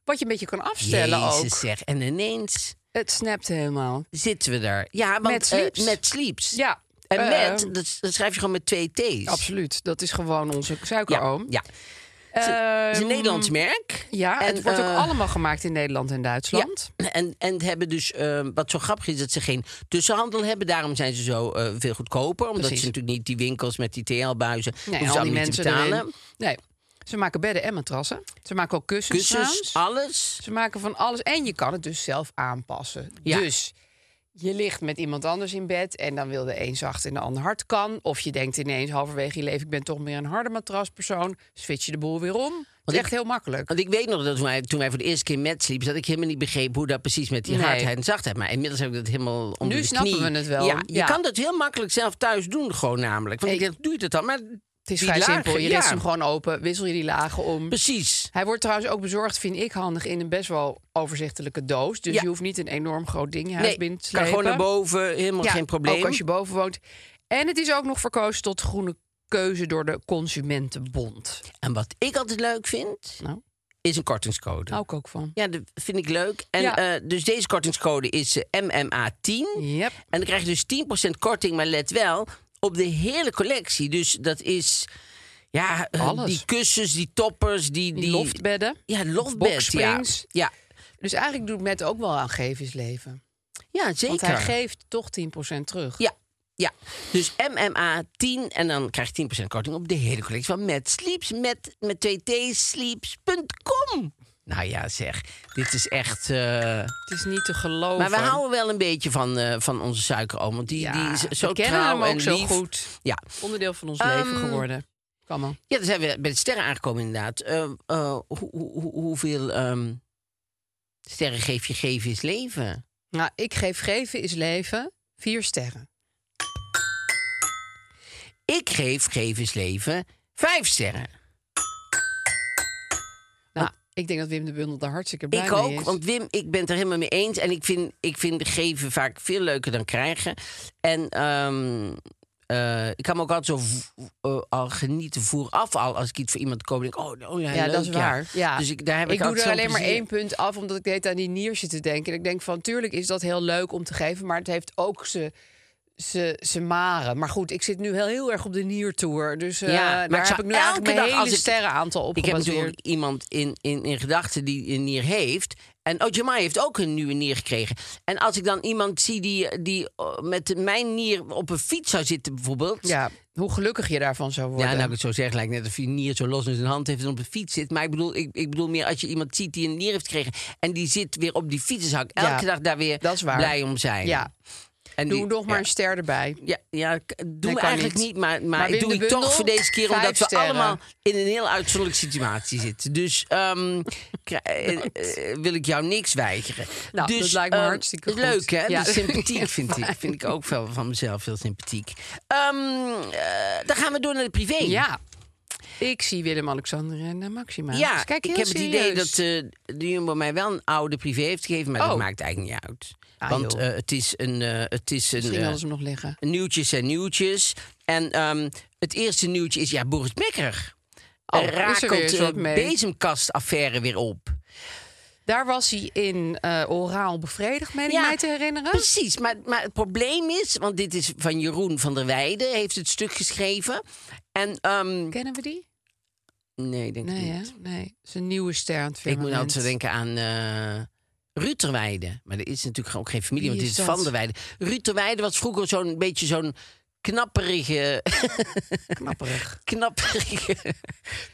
Wat je een beetje kan afstellen Jezus ook. zeg. En ineens Het snapt helemaal. zitten we daar. Ja, want, Met sleeps. met sleeps. Ja. En met, dat, dat schrijf je gewoon met twee T's. Absoluut. Dat is gewoon onze Ja, suikeroom. ja. Het is een Ehm, Nederlands merk. Ja, En, het wordt ook eh, allemaal gemaakt in Nederland en Duitsland. En, en hebben dus, eh, wat zo grappig is, dat ze geen tussenhandel hebben. Daarom zijn ze zo eh, veel goedkoper. Omdat Precies. ze natuurlijk niet die winkels met die TL-buizen Nee, hoeven ze die allemaal niet te mensen betalen. erin. Nee, ze maken bedden en matrassen. Ze maken ook kussens, Kussens, trouwens. alles. Ze maken van alles. En je kan het dus zelf aanpassen. Ja. Dus je ligt met iemand anders in bed... en dan wil de een zacht en de ander hard kan. Of je denkt ineens halverwege je leven... ik ben toch meer een harde matraspersoon. Switch je de boel weer om. Het is echt heel makkelijk. Want ik weet nog dat toen wij, toen wij voor de eerste keer met sliepen... dat ik helemaal niet begreep hoe dat precies met die Nee. hardheid en zachtheid... maar inmiddels heb ik dat helemaal onder Nu de snappen we het wel. Ja, je kan dat heel makkelijk zelf thuis doen gewoon namelijk. Want ik, Ik- denk, doe je het dan? Maar Het is die vrij lagen, simpel. Je ja. rist hem gewoon open, wissel je die lagen om. Precies. Hij wordt trouwens ook bezorgd, vind ik handig, in een best wel overzichtelijke doos. Dus Ja. je hoeft niet een enorm groot ding je huis Nee, binnen te kan slepen. gewoon naar boven, helemaal Ja, geen probleem. Ook als je boven woont. En het is ook nog verkozen tot groene keuze door de Consumentenbond. En wat ik altijd leuk vind, Nou, is een kortingscode. hou ik ook van. Ja, dat vind ik leuk. En Ja. eh, dus deze kortingscode is eh, MMA10. Yep. En dan krijg je dus 10% korting, maar let wel, op de hele collectie. Dus dat is, ja, eh, Alles. die kussens, die toppers, die... Die loftbedden. Ja, loftbed, ja. Ja, Dus eigenlijk doet Met ook wel aan geefsleven. ja zeker. Want hij geeft toch 10% terug. Ja, ja. Dus MMA 10 en dan krijg je 10% korting op de hele collectie van Met Sleeps. Met, met 2T sleeps.com. Nou ja, zeg. Dit is echt... eh, Het is niet te geloven. Maar we houden wel een beetje van, eh, van onze suikeroom. Want die, ja, die is zo we kennen trouw hem ook en zo lief. goed. Ja. Onderdeel van ons Ehm, leven geworden. Kan maar. ja, dan zijn we bij de sterren aangekomen inderdaad. Eh, hoe- hoe- hoe- hoeveel ehm, sterren geef je geven is leven? Nou, ik geef geven is leven vier sterren. Ik geef geven is leven vijf sterren. Ik denk dat Wim de Bundel daar hartstikke blij Ik mee ook, is. want Wim, ik ben het er helemaal mee eens. En ik vind, ik vind geven vaak veel leuker dan krijgen. En ehm, eh, ik kan me ook altijd zo eh, al genieten vooraf al. Als ik iets voor iemand koop, denk ik, oh, oh ja, Ja, leuk, dat is waar. Ja. Dus ik, daar heb ik, ik doe er alleen maar één punt af, omdat ik de hele tijd aan die nier zit te denken. En ik denk van, tuurlijk is dat heel leuk om te geven, maar het heeft ook ze ze ze maren. Maar goed, ik zit nu heel, heel erg op de niertour. Dus eh Ja, maar ik daar heb ik nu elke eigenlijk mijn dag hele ik- sterrenaantal op Ik heb natuurlijk iemand in, in, in gedachten die een nier heeft. En oh, Jamai heeft ook een nieuwe nier gekregen. En als ik dan iemand zie die, die eh, met mijn nier op een fiets zou zitten bijvoorbeeld... Ja, hoe gelukkig je daarvan zou worden. Ja, nou ik het zo zeg, lijkt net of je nier zo los in zijn hand heeft en op de fiets zit. Maar ik bedoel, ik, ik bedoel meer als je iemand ziet die een nier heeft gekregen en die zit weer op die fiets, zou ik elke Ja, dag daar weer dat is waar. blij om zijn. Ja, en doe die- nog maar een ster erbij. Ja, ja, Nee, kan eigenlijk niet. niet, maar, maar, doe ik toch voor deze keer, omdat we sterren. allemaal in een heel uitzonderlijke situatie zitten. Dus ehm, *laughs* eh, eh, wil ik jou niks weigeren. Nou, dus, dat lijkt me ehm, hartstikke goed. Leuk, hè? Ja. Dus sympathiek *laughs* vind ik. Vind ik ook wel van mezelf heel sympathiek. Ehm, eh, dan gaan we door naar de privé. Ja. Ik zie Willem-Alexander en Maxima. Ja, Dus kijk, ik heb het idee dat eh, de Jumbo mij wel een oude privé heeft gegeven, maar dat Oh. maakt eigenlijk niet uit. Ah, Want eh, het is een, eh, het is een, Misschien eh, hadden ze nog liggen. nieuwtjes en nieuwtjes. En ehm, het eerste nieuwtje is, ja, Boris Becker. Oh, rakelt de bezemkastaffaire weer op. Daar was hij in oraal bevredigd, meen ik mij te herinneren. Precies, maar, maar het probleem is, want dit is van Jeroen van der Weijden, heeft het stuk geschreven. En, ehm, Kennen we die? nee, ik denk Nee, niet. hè? Nee. Het is een nieuwe ster aan het Ik moet firmament. altijd denken aan Ruud ter Weijden. Maar er is natuurlijk ook geen familie, Wie want dit is van der. Ruud ter Weijden was vroeger zo'n beetje zo'n knapperige, *laughs* Knapperig. knapperige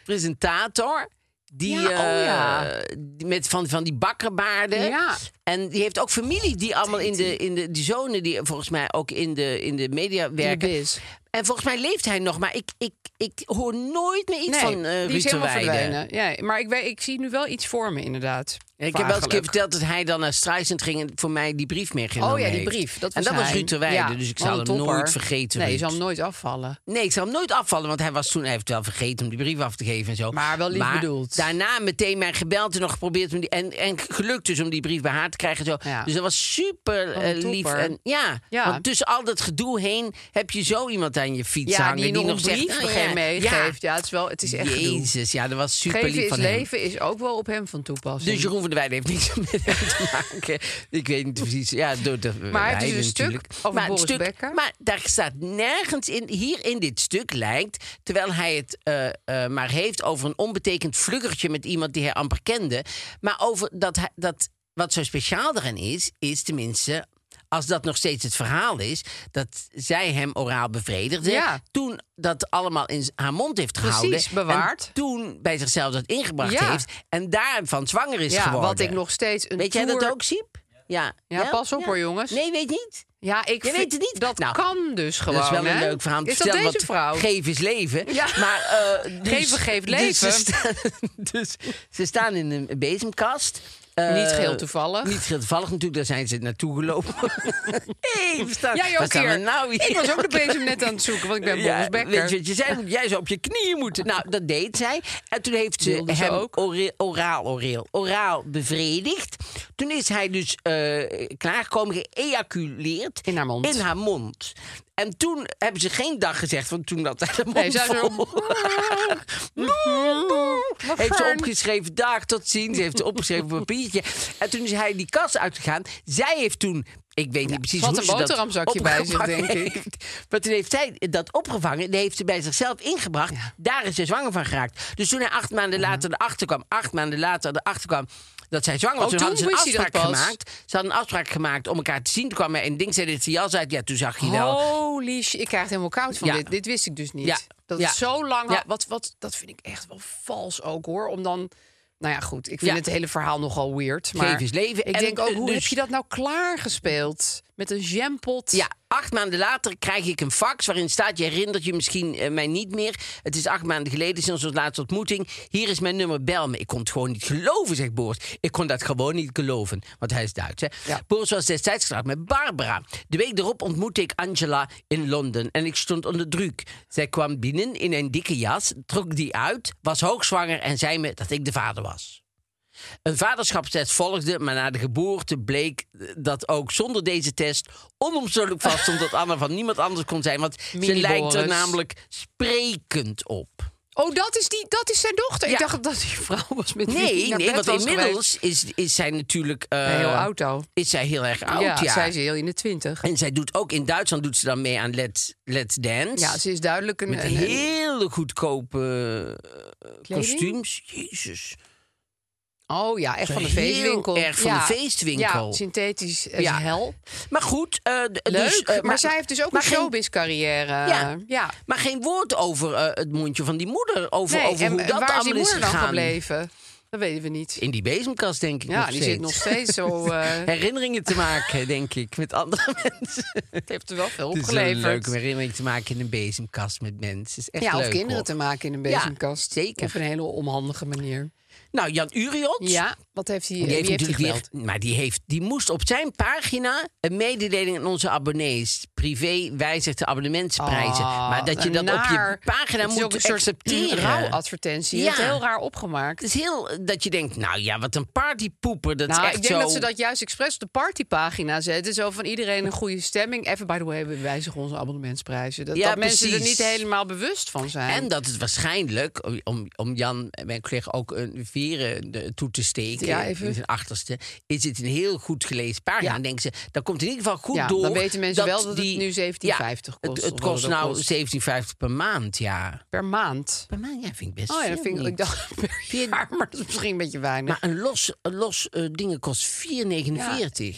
presentator. Die, Ja, oh ja. eh, met van, van die bakkerbaarden. Ja. En die heeft ook familie die allemaal in de, in de die zonen die volgens mij ook in de, in de media de werken. biz. En volgens mij leeft hij nog, maar ik, ik, ik hoor nooit meer iets Nee, van eh die Ruud is verdwenen. Ja, maar ik, weet, ik zie nu wel iets voor me, inderdaad. Ja, ik heb wel eens een keer verteld dat hij dan naar Streisand ging en voor mij die brief meegenomen Oh ja, die brief. Dat en dat was. Ruud Ja, dus ik zal hem topper. nooit vergeten. Nee, je zal hem nooit afvallen. Nee, ik zal hem nooit afvallen, want hij was toen, hij heeft wel vergeten om die brief af te geven en zo. Maar wel lief bedoeld. Daarna meteen mij gebeld en nog geprobeerd om die. En, en gelukt dus om die brief bij haar te krijgen. en Zo. Ja. Dus dat was super eh, lief. En, ja, Ja. want tussen al dat gedoe heen heb je zo iemand aan je fiets Ja, hangen. die, nog een zegt, brief "Ah, ja, een meegeeft. Ja. het is wel, het is echt gedoe. Jezus, ja, dat was super Geven lief is van hem. leven is ook wel op hem van toepassing. Dus Jeroen van der Weijden heeft niks met hem te maken. Ik weet niet precies. Ja, door de Maar het is een stuk over maar, Boris stuk, Becker. maar daar staat nergens in. Hier in dit stuk lijkt, terwijl hij het eh, eh, maar heeft over een onbetekend vluggertje met iemand die hij amper kende. Maar over dat, hij, dat wat zo speciaal erin is, is tenminste. Als dat nog steeds het verhaal is, dat zij hem oraal bevredigde. Ja. Toen dat allemaal in haar mond heeft Precies, gehouden. bewaard. En toen bij zichzelf dat ingebracht Ja. heeft. En daarvan zwanger is ja, geworden. wat ik nog steeds een Weet jij tour... dat ook, Siep? Ja. Ja, pas op hoor, jongens. Nee, weet niet. Ja, ik Je weet het niet? Dat Nou, kan dus gewoon. dat is wel een hè? leuk verhaal. om te Is dat deze want vrouw? Geef is leven. Ja. Maar, eh, dus- Geven geeft dus leven. ze, staan, *laughs* dus ze staan in een bezemkast. Eh, Niet geheel toevallig. Niet geheel toevallig natuurlijk, daar zijn ze naartoe gelopen. *laughs* hey, staan, Jij ook we hier. nou hier? Ik was ook de bezem net aan het zoeken, want ik ben Boris Becker. Weet je wat je zei? Jij zou op je knieën moeten. Nou, dat deed zij. En toen heeft ze hem ook? oraal, oraal, oraal bevredigd. Toen is hij dus eh, klaargekomen, geëjaculeerd. In haar mond. In haar mond. En toen hebben ze geen dag gezegd, want toen de mond Nee, zij zo- vol. *laughs* heeft ze opgeschreven, dag tot ziens. Heeft ze opgeschreven op een papiertje. En toen is hij die kast uitgegaan. Zij heeft toen... Ik weet niet precies ze had hoe een ze dat boterhamzakje bij zich, denk ik. heeft. Maar toen heeft zij dat opgevangen. Die heeft ze bij zichzelf ingebracht. Daar is ze zwanger van geraakt. Dus toen hij acht maanden later erachter kwam... acht maanden later erachter kwam... Dat zij zwanger was. Oh, toen toen hadden ze een afspraak gemaakt. Ze hadden een afspraak gemaakt om elkaar te zien. Toen kwam hij en ding zei dit zijn jas uit. Ja, toen zag je wel. Holy shit, ik krijg het helemaal koud van Ja. dit. Dit wist ik dus niet. Ja. Dat Ja. zo lang had. Wat, wat, dat vind ik echt wel vals ook hoor. Om dan... Nou ja, goed. Ik vind het hele verhaal nogal weird. Maar Geef is leven. Ik En, denk ook, eh, hoe dus- heb je dat nou klaargespeeld? Met een jampot? Ja, acht maanden later krijg ik een fax waarin staat... je herinnert je misschien eh, mij niet meer. Het is acht maanden geleden sinds onze laatste ontmoeting. Hier is mijn nummer, bel me. Ik kon het gewoon niet geloven, zegt Boris. Ik kon dat gewoon niet geloven, want hij is Duits. Hè? Ja. Boris was destijds getrouwd met Barbara. De week erop ontmoette ik Angela in Londen en ik stond onder druk. Zij kwam binnen in een dikke jas, trok die uit, was hoogzwanger... en zei me dat ik de vader was. Een vaderschapstest volgde, maar na de geboorte bleek dat ook zonder deze test onomstotelijk vaststond dat Anna van niemand anders kon zijn. Want ze lijkt er namelijk sprekend op. Oh, dat is, die, dat is zijn dochter. Ja. Ik dacht dat die vrouw was met Nee, naar nee want inmiddels is, is zij natuurlijk. eh. Heel oud al. Is zij heel erg oud, ja. ja, zij is heel in de twintig. En zij doet ook in Duitsland doet ze dan mee aan Let's, Let's Dance. Ja, ze is duidelijk een... Met een- hele goedkope eh, kostuums. Jezus. Oh ja, echt van de heel feestwinkel. erg van ja. de feestwinkel. Ja, synthetisch Ja. hel. Maar goed. eh, d- Leuk, dus, maar, zij heeft dus ook een showbiz-carrière. Ja. ja. Maar geen woord over eh, het mondje van die moeder. Over, Nee, over en, hoe dat waar is die allemaal is moeder dan gegaan. gebleven? Dat weten we niet. In die bezemkast, denk ik. Ja, nog die steeds. zit nog steeds zo... *laughs* Herinneringen te maken, denk ik, met andere *laughs* mensen. het heeft er wel veel Het is opgeleverd. leuk om herinneringen te maken in een bezemkast met mensen. Is echt ja, of leuk, kinderen hoor. te maken in een Ja, bezemkast. zeker. Op een hele onhandige manier. Nou, Jan Uriot. Ja, wat heeft hij, Die wie heeft hij weer, maar die, heeft, die moest op zijn pagina een mededeling aan onze abonnees. Privé wijzigt de abonnementsprijzen. Ah, maar dat je dat naar. op je pagina moet een soort accepteren. rouwadvertentie. Je Ja. hebt het heel raar opgemaakt. Het is heel dat je denkt, nou ja, wat een partypoeper. Dat Nou, is echt ik denk zo. dat ze dat juist expres op de partypagina zetten. Zo van iedereen een goede stemming. Even, by the way, we wijzigen onze abonnementsprijzen. Dat, Ja, dat mensen er niet helemaal bewust van zijn. En dat het waarschijnlijk, om, om Jan, mijn collega, ook een veren de- toe te steken. Ja, even. In zijn achterste. Is het een heel goed gelezen pagina. Ja. Dan denken ze, dan komt in ieder geval goed Ja, door. dan weten mensen wel dat het nu 17,50 Ja, kost, Het, kost nou kost. 17,50 per maand, ja. Per maand. Per maand, ja, vind ik best Oh ja, dat vind ik, dacht *laughs* per jaar, maar dat is misschien een beetje weinig. Maar een los, een los eh, dingen kost 4,49.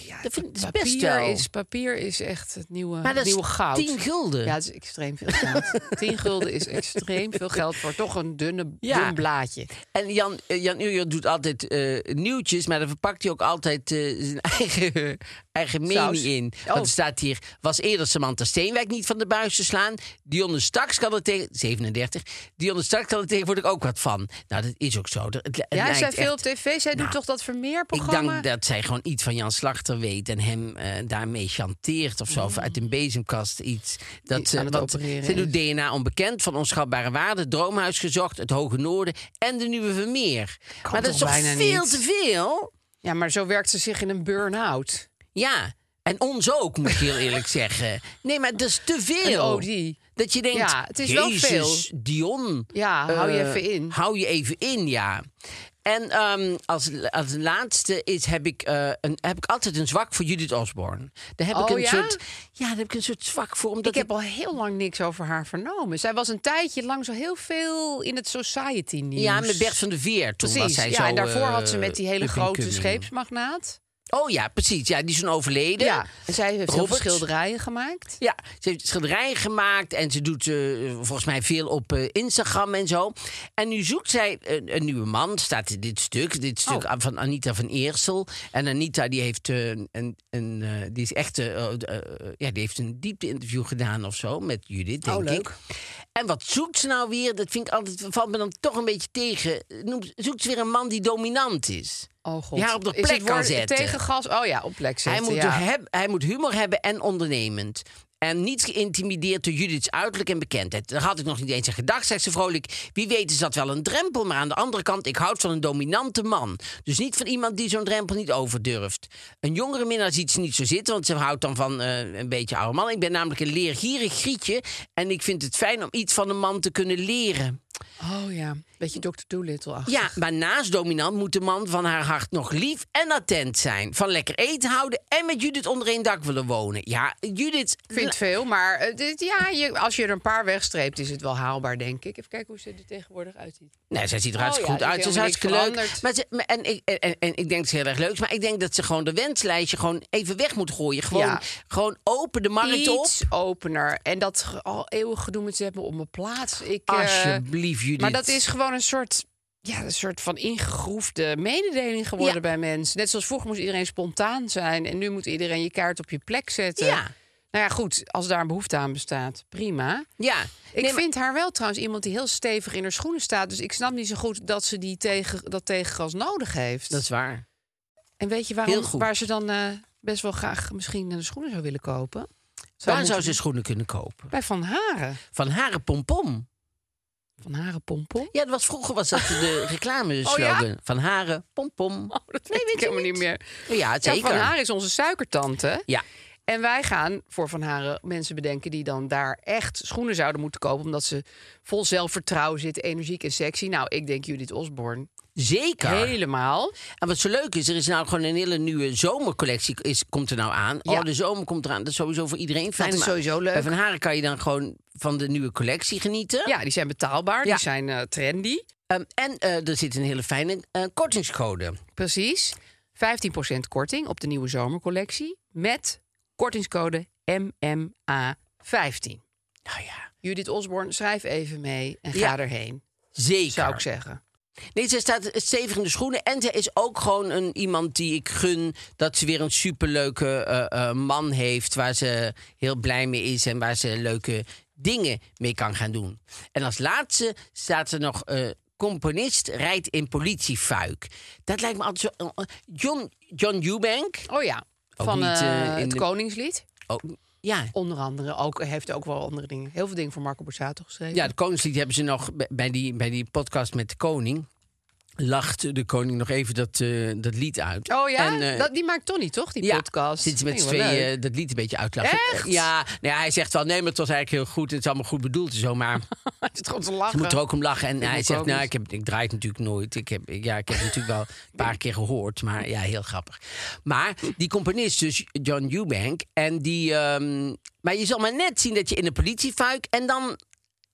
Ja, dat vind ik dat best wel. Is, papier is echt het nieuwe, maar dat nieuwe is goud. 10 gulden. Ja, het is extreem veel geld. *laughs* 10 gulden is extreem veel geld voor toch een dunne, Ja. dun blaadje. En Jan, eh, Jan doet altijd eh, nieuwtjes, maar dan verpakt hij ook altijd zijn eigen, eigen mening Saus. in. Oh. Want er staat hier, was eerder Samantha Steenwijk niet van de buis te slaan. Dionne Straks kan er tegen, 37, Dionne Straks kan er tegenwoordig ook wat van. Nou, dat is ook zo. Het, Ja, zij veel op tv. Zij doet Nou, toch dat ik Vermeer-programma? denk dat zij gewoon iets van Jan Slachter weet en hem eh, daarmee chanteert of zo. Of uit een bezemkast iets. Dat ze, want ze doet. DNA onbekend van onschatbare waarde, Droomhuis gezocht, het Hoge Noorden en de Nieuwe Vermeer. maar dat is toch veel niet? te veel? Ja, maar zo werkt ze zich in een burn-out. Ja. En ons ook, moet ik heel eerlijk *laughs* zeggen. Nee, maar dat is te veel. Een. Dat je denkt, Ja, het is wel Jezus, Dion. Ja, hou je eh, even in. Hou je even in, ja. En ehm, als, als laatste is, heb, ik, eh, een, heb ik altijd een zwak voor Judith Osborne. Daar heb ik Oh, een ja? soort, ja, daar heb ik een soort zwak voor. Omdat ik heb al heel lang niks over haar vernomen. Zij was een tijdje lang zo heel veel in het society nieuws. ja, met Bert van de Veer. Toen Precies. was zij ja, zo, en daarvoor eh, had ze met die hele grote scheepsmagnaat. Oh ja, precies. Ja, die is toen overleden. Ja, en zij heeft heel veel schilderijen gemaakt. Ja, ze heeft schilderijen gemaakt en ze doet eh, volgens mij veel op eh, Instagram en zo. En nu zoekt zij een, een nieuwe man, staat in dit stuk. Dit stuk Oh. van Anita van Eersel. En Anita die heeft eh, een, een, die is echt, ja, die heeft een diepte-interview gedaan of zo met Judith, denk Oh, leuk. ik. En wat zoekt ze nou weer? Dat vind ik altijd, valt me dan toch een beetje tegen. Noemt- Zoekt ze weer een man die dominant is? Oh god. Die haar op de plek kan zetten. Tegen gas. Oh ja, op plek zetten. Hij moet, ja. heb- hij moet humor hebben en ondernemend. En niet geïntimideerd door Judith's uiterlijk en bekendheid. Daar had ik nog niet eens aan gedacht, zegt ze vrolijk. Wie weet is dat wel een drempel. Maar aan de andere kant, ik houd van een dominante man. Dus niet van iemand die zo'n drempel niet overdurft. Een jongere minnaar ziet ze niet zo zitten, want ze houdt dan van eh, een beetje oude man. Ik ben namelijk een leergierig grietje. En ik vind het fijn om iets van een man te kunnen leren. Oh ja, beetje Dr. Doolittle achter. Ja, maar naast dominant moet de man van haar hart nog lief en attent zijn. Van lekker eten houden en met Judith onder één dak willen wonen. Ja, Judith... Vindt veel, maar eh, dit, ja, je, als je er een paar wegstreept, is het wel haalbaar, denk ik. Even kijken hoe ze er tegenwoordig uitziet. Nee, zij ziet er hartstikke Oh ja, goed uit. Ze is hartstikke leuk. Maar ze, maar- en, ik, en, en ik denk dat ze heel erg leuk is. Maar ik denk dat ze gewoon de wenslijstje gewoon even weg moet gooien. Gewoon, Ja. gewoon open de markt op. Iets opener. En dat al eeuwig gedoe met ze hebben op mijn plaats. Ik, eh, Alsjeblieft, Judith. maar dat is gewoon een soort, ja, een soort van ingegroefde mededeling geworden Ja. bij mensen. Net zoals vroeger moest iedereen spontaan zijn. En nu moet iedereen je kaart op je plek zetten. Ja. Nou ja, goed, als daar een behoefte aan bestaat, prima. Ja. Ik Nee, maar- vind haar wel trouwens iemand die heel stevig in haar schoenen staat. Dus ik snap niet zo goed dat ze die tegen, dat tegengas nodig heeft. Dat is waar. En weet je waarom, waar ze dan eh, best wel graag misschien de schoenen zou willen kopen? Waar moeten zou ze schoenen kunnen kopen? Bij Van Haren. Van Haren Pompom. Van Haren Pompom? Ja, dat was, vroeger was dat de reclame *laughs* Oh ja? slogan. Van Haren Pompom. Oh, dat weet ik helemaal niet meer. Ja, Ja, zeker. van Haren is onze suikertante. Ja. En wij gaan voor Van Haren mensen bedenken die dan daar echt schoenen zouden moeten kopen. Omdat ze vol zelfvertrouwen zitten, energiek en sexy. Nou, ik denk Judith Osborne. Zeker. Helemaal. En wat zo leuk is, er is nou gewoon een hele nieuwe zomercollectie is, komt er nou aan. Ja. Oh, de zomer komt eraan. Dat is sowieso voor iedereen fijn. is sowieso leuk. Bij Van Haren kan je dan gewoon van de nieuwe collectie genieten. Ja, die zijn betaalbaar. Ja. Die zijn eh, trendy. Ehm, en eh, er zit een hele fijne eh, kortingscode. Precies. 15% korting op de nieuwe zomercollectie. Met kortingscode MMA15. Nou ja, Judith Osborne, schrijf even mee en ga Ja. erheen. zeker. Zou ik zeggen. Nee, ze staat stevig in de schoenen. En ze is ook gewoon een, iemand die ik gun dat ze weer een superleuke eh, man heeft. Waar ze heel blij mee is en waar ze leuke dingen mee kan gaan doen. En als laatste staat er nog. eh, Componist rijdt in politiefuik. Dat lijkt me altijd zo. John, John Eubank. Oh ja, Ook van niet, in het de- Koningslied. Oh, ja, Onder andere ook, heeft ook wel andere dingen. Heel veel dingen voor Marco Borsato geschreven. Ja, het Koningslied hebben ze nog bij die, bij die podcast met de koning. Lacht de koning nog even dat, eh, dat lied uit. Oh ja? En, eh, dat, die maakt Tony toch, die ja, podcast? ze met z'n tweeën eh, dat lied een beetje uitlachen. Echt? Ja, nou ja, hij zegt wel, nee, maar het was eigenlijk heel goed. Het is allemaal goed bedoeld en zo, maar *laughs* zit gewoon te lachen. ze moet er ook om lachen. En hij zegt, nou, ik, heb, ik draai het natuurlijk nooit. Ik heb, ja, ik heb het natuurlijk wel een paar keer gehoord, maar ja, heel grappig. Maar die componist, dus John Eubank, en die... ehm, maar je zal maar net zien dat je in een politiefuik... en dan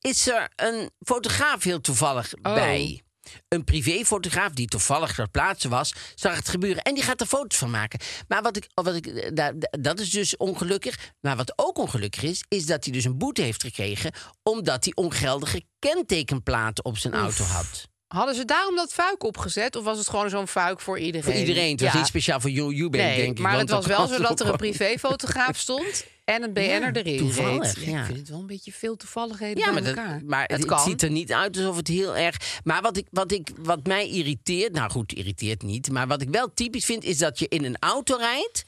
is er een fotograaf heel toevallig Oh. bij. Een privéfotograaf die toevallig ter plaatse was, zag het gebeuren en die gaat er foto's van maken. Maar wat ik, wat ik, eh, dat is dus ongelukkig. Maar wat ook ongelukkig is, is dat hij dus een boete heeft gekregen omdat hij ongeldige kentekenplaten op zijn auto had. Hadden ze daarom dat fuik opgezet? Of was het gewoon zo'n fuik voor iedereen? Voor iedereen. Het was Ja. niet speciaal voor Joe Eubank, Nee, denk ik. maar het was wel zo dat er een privéfotograaf stond en een BN'er erin toevallig, reed. ja. Ik vind het wel een beetje veel toevalligheden Ja, door maar, dat- elkaar. maar het, het het kan. ziet er niet uit alsof het heel erg. Maar wat, ik, wat, ik, wat mij irriteert, nou goed, irriteert niet. Maar wat ik wel typisch vind, is dat je in een auto rijdt,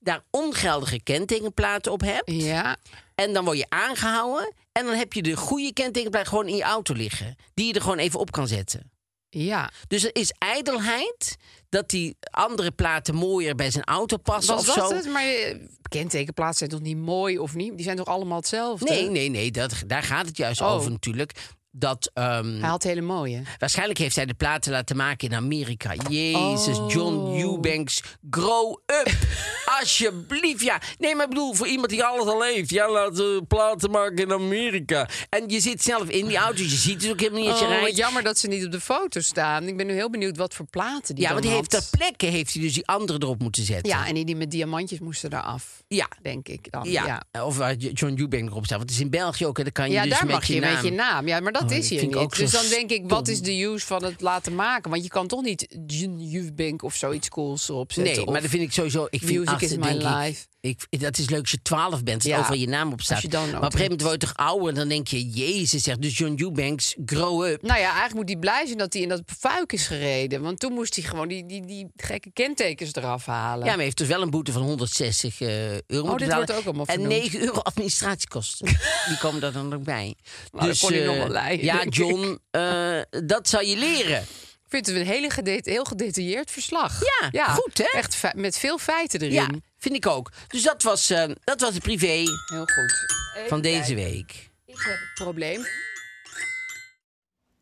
daar ongeldige kentekenplaten op hebt. Ja, En dan word je aangehouden. En dan heb je de goede kentekenplaat gewoon in je auto liggen. Die je er gewoon even op kan zetten. ja. Dus er is ijdelheid dat die andere platen mooier bij zijn auto passen Was of dat zo. het? Maar eh, kentekenplaatsen zijn toch niet mooi of niet? Die zijn toch allemaal hetzelfde? Nee, nee, nee. Dat, daar gaat het juist Oh. over natuurlijk. Dat, ehm, Hij had hele mooie. Waarschijnlijk heeft hij de platen laten maken in Amerika. Jezus, John Oh. Eubanks, grow up. *laughs* Alsjeblieft, ja. Nee, maar ik bedoel, voor iemand die alles al heeft. Ja, laat eh, platen maken in Amerika. En je zit zelf in die auto, je ziet het ook helemaal niet als je Oh, rijdt. jammer dat ze niet op de foto staan. Ik ben nu heel benieuwd wat voor platen die Ja, dan want hij heeft ter plekke heeft hij dus die andere erop moeten zetten. Ja, en die, die met diamantjes moesten eraf. ja. Denk ik dan. Ja. ja. of waar John Eubank erop staat. Want het is in België ook, hè, dan kan je Ja, dus daar met mag je je naam. met je naam. Ja, maar dat Oh, is dat hier niet. Dus dan denk ik, wat is de use van het laten maken? Want je kan toch niet Jun Eubank of zoiets cools erop zetten. Nee, maar dat vind ik sowieso. Ik vind Music achter, is my ik, life. Ik, dat is leuk als je 12 bent, dat Ja, overal je naam op staat. maar op een gegeven moment word je toch ouder en dan denk je, Jezus, zegt dus John Eubanks, grow up. Nou ja, eigenlijk moet hij blij zijn dat hij in dat fuik is gereden. Want toen moest hij gewoon die, die, die gekke kentekens eraf halen. Ja, maar hij heeft dus wel een boete van 160 eh, euro moeten dit wordt ook allemaal En vernoemd. 9 euro administratiekosten. *laughs* Die komen er dan ook bij. Nou, dan kon hij eh, nog wel leiden, Ja, John, eh, dat zal je leren. Ik vind het een hele heel gedetailleerd verslag. Ja, goed, hè? Echt met veel feiten erin. Ja, vind ik ook. Dus dat was, eh, dat was het privé Heel goed. van deze week. Ik heb het probleem.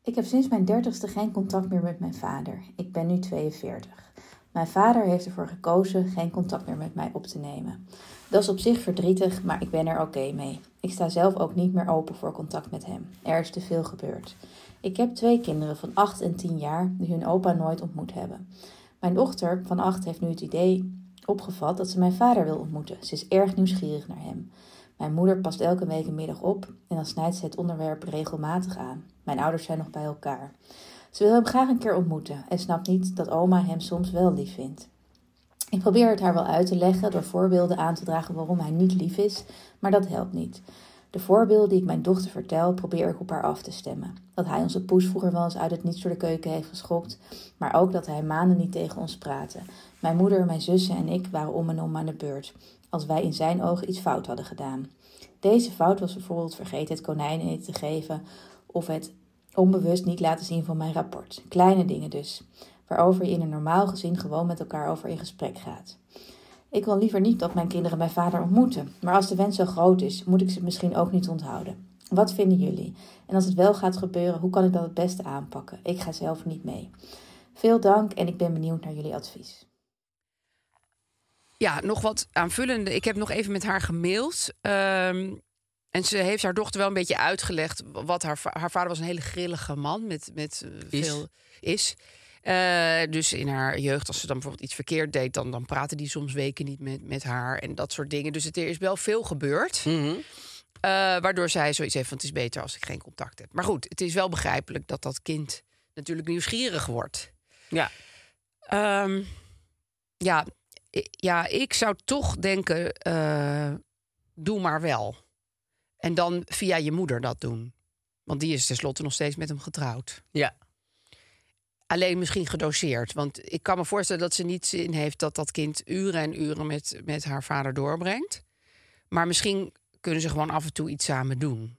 Ik heb sinds mijn dertigste geen contact meer met mijn vader. Ik ben nu 42. Mijn vader heeft ervoor gekozen geen contact meer met mij op te nemen. Dat is op zich verdrietig, maar ik ben er oké mee. Ik sta zelf ook niet meer open voor contact met hem. Er is te veel gebeurd. Ik heb twee kinderen van 8 en 10 jaar die hun opa nooit ontmoet hebben. Mijn dochter van 8 heeft nu het idee opgevat dat ze mijn vader wil ontmoeten. Ze is erg nieuwsgierig naar hem. Mijn moeder past elke week een middag op en dan snijdt ze het onderwerp regelmatig aan. Mijn ouders zijn nog bij elkaar. Ze wil hem graag een keer ontmoeten en snapt niet dat oma hem soms wel lief vindt. Ik probeer het haar wel uit te leggen door voorbeelden aan te dragen waarom hij niet lief is, maar dat helpt niet. De voorbeelden die ik mijn dochter vertel, probeer ik op haar af te stemmen. Dat hij onze poes vroeger wel eens uit het niets door de keuken heeft geschopt, maar ook dat hij maanden niet tegen ons praatte. Mijn moeder, mijn zussen en ik waren om en om aan de beurt, als wij in zijn ogen iets fout hadden gedaan. Deze fout was bijvoorbeeld vergeten het konijneneten te geven of het onbewust niet laten zien van mijn rapport. Kleine dingen dus, waarover je in een normaal gezin gewoon met elkaar over in gesprek gaat. Ik wil liever niet dat mijn kinderen mijn vader ontmoeten, maar als de wens zo groot is, moet ik ze misschien ook niet onthouden. Wat vinden jullie? En als het wel gaat gebeuren, hoe kan ik dat het beste aanpakken? Ik ga zelf niet mee. Veel dank en ik ben benieuwd naar jullie advies. Ja, nog wat aanvullende. Ik heb nog even met haar gemaild. Ehm, en ze heeft haar dochter wel een beetje uitgelegd. Wat haar, haar vader was een hele grillige man. Met, met eh, Is. veel. Is. Eh, dus in haar jeugd, als ze dan bijvoorbeeld iets verkeerd deed, dan, dan praatte die soms weken niet met, met haar en dat soort dingen. Dus het, er is wel veel gebeurd. Mhm. Eh, waardoor zij zoiets heeft van het is beter als ik geen contact heb. Maar goed, het is wel begrijpelijk dat dat kind natuurlijk nieuwsgierig wordt. Ja. Ehm, ja, ja, ik zou toch denken, eh, doe maar wel. En dan via je moeder dat doen. Want die is tenslotte nog steeds met hem getrouwd. Ja. Alleen misschien gedoseerd. Want ik kan me voorstellen dat ze niet zin heeft dat dat kind uren en uren met, met haar vader doorbrengt. Maar misschien kunnen ze gewoon af en toe iets samen doen.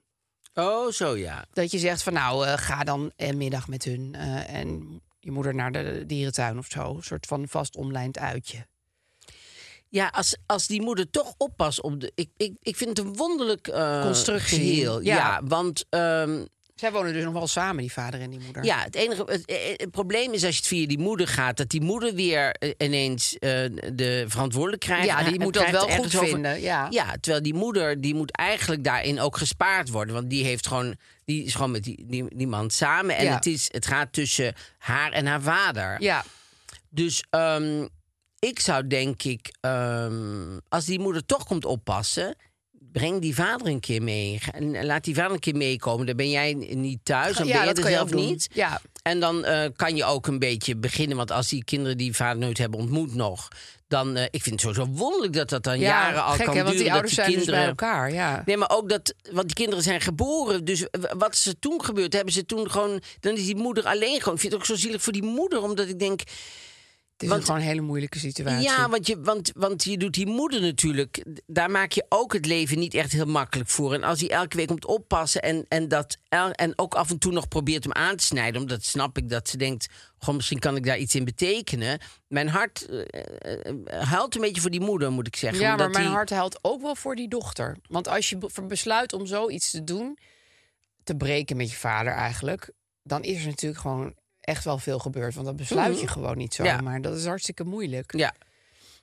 Oh, zo ja. Dat je zegt van nou, eh, ga dan een middag met hun. eh, en je moeder naar de dierentuin of zo. Een soort van vast omlijnd uitje. Ja, als, als die moeder toch oppast op de. Ik, ik, ik vind het een wonderlijk eh, Constructie. geheel. Ja, Ja. want ehm, Zij wonen dus nog wel samen, die vader en die moeder. ja, het enige het, eh, het probleem is als je het via die moeder gaat, dat die moeder weer eh, ineens eh, de verantwoordelijkheid Ja, die krijgt. moet dat krijgt wel goed over. vinden, ja. ja, terwijl die moeder die moet eigenlijk daarin ook gespaard worden, want die heeft gewoon die is gewoon met die, die, die man samen en Ja. het is het gaat tussen haar en haar vader. Ja, Dus ehm, ik zou denk ik, ehm, als die moeder toch komt oppassen, breng die vader een keer mee. Laat die vader een keer meekomen. Dan ben jij niet thuis, dan ja ben je dat er zelf niet. Ja, En dan eh, kan je ook een beetje beginnen. Want als die kinderen die vader nooit hebben ontmoet nog... dan, eh, ik vind het sowieso wonderlijk dat dat dan ja jaren al gek, kan hè, want duren. die ouders zijn die kinderen... dus bij elkaar. Ja. Nee, maar ook dat, want die kinderen zijn geboren. Dus wat is er toen gebeurd? Hebben ze toen gewoon, dan is die moeder alleen gewoon. Ik vind het ook zo zielig voor die moeder, omdat ik denk, Het is want- gewoon een hele moeilijke situatie. ja, want je, want, want je doet die moeder natuurlijk. Daar maak je ook het leven niet echt heel makkelijk voor. En als hij elke week komt oppassen en, en, dat, en ook af en toe nog probeert hem aan te snijden. Omdat snap ik dat ze denkt. Gewoon, misschien kan ik daar iets in betekenen. Mijn hart eh, huilt een beetje voor die moeder, moet ik zeggen. Ja, maar mijn die- hart huilt ook wel voor die dochter. Want als je be- besluit om zoiets te doen, te breken met je vader eigenlijk, dan is er natuurlijk gewoon echt wel veel gebeurd. Want dat besluit je gewoon niet zo. Ja. Maar dat is hartstikke moeilijk. Ja,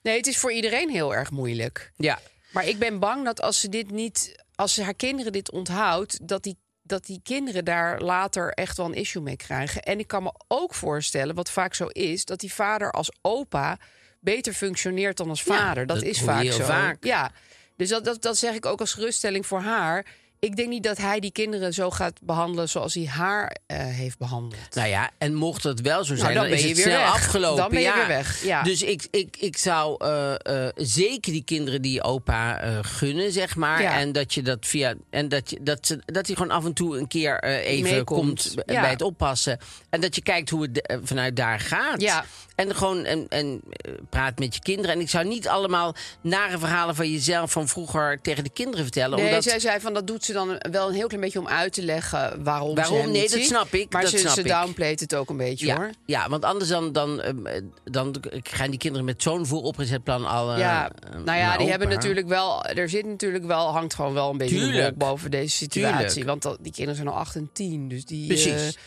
Nee, het is voor iedereen heel erg moeilijk. ja. Maar ik ben bang dat als ze dit niet, als ze haar kinderen dit onthoudt, dat die, dat die kinderen daar later echt wel een issue mee krijgen. En ik kan me ook voorstellen, wat vaak zo is, dat die vader als opa beter functioneert dan als Ja, vader. dat, dat is vaak zo. vaak. Ja, dus dat, dat, dat zeg ik ook als geruststelling voor haar. Ik denk niet dat hij die kinderen zo gaat behandelen zoals hij haar eh, heeft behandeld. Nou ja, en mocht het wel zo zijn, Nou, dan dan, ben is je het weer snel weg. afgelopen. Dan ben je ja. weer weg, ja. Dus ik, ik, ik zou eh, eh, zeker die kinderen die opa gunnen, zeg maar. Ja. En dat je dat via. En dat, je, dat, ze, dat hij gewoon af en toe een keer even Meekomt. komt bij het oppassen. En dat je kijkt hoe het vanuit daar gaat. Ja. En gewoon en, en praat met je kinderen. En ik zou niet allemaal nare verhalen van jezelf van vroeger tegen de kinderen vertellen. Nee, omdat, zij zei van dat doet ze dan wel een heel klein beetje om uit te leggen waarom. Waarom? Ze Nee, dat ziet. snap ik, Maar dat ze, snap ze downplayt het ook een beetje ja, hoor. ja, want anders dan, dan, eh, dan gaan die kinderen met zo'n vooropgezet plan al. eh, Ja, eh, nou ja, die hebben natuurlijk wel. Er zit natuurlijk wel, hangt gewoon wel een beetje wolk boven deze situatie. Tuurlijk. Want dat, die kinderen zijn al 8 en 10. Dus die. Precies.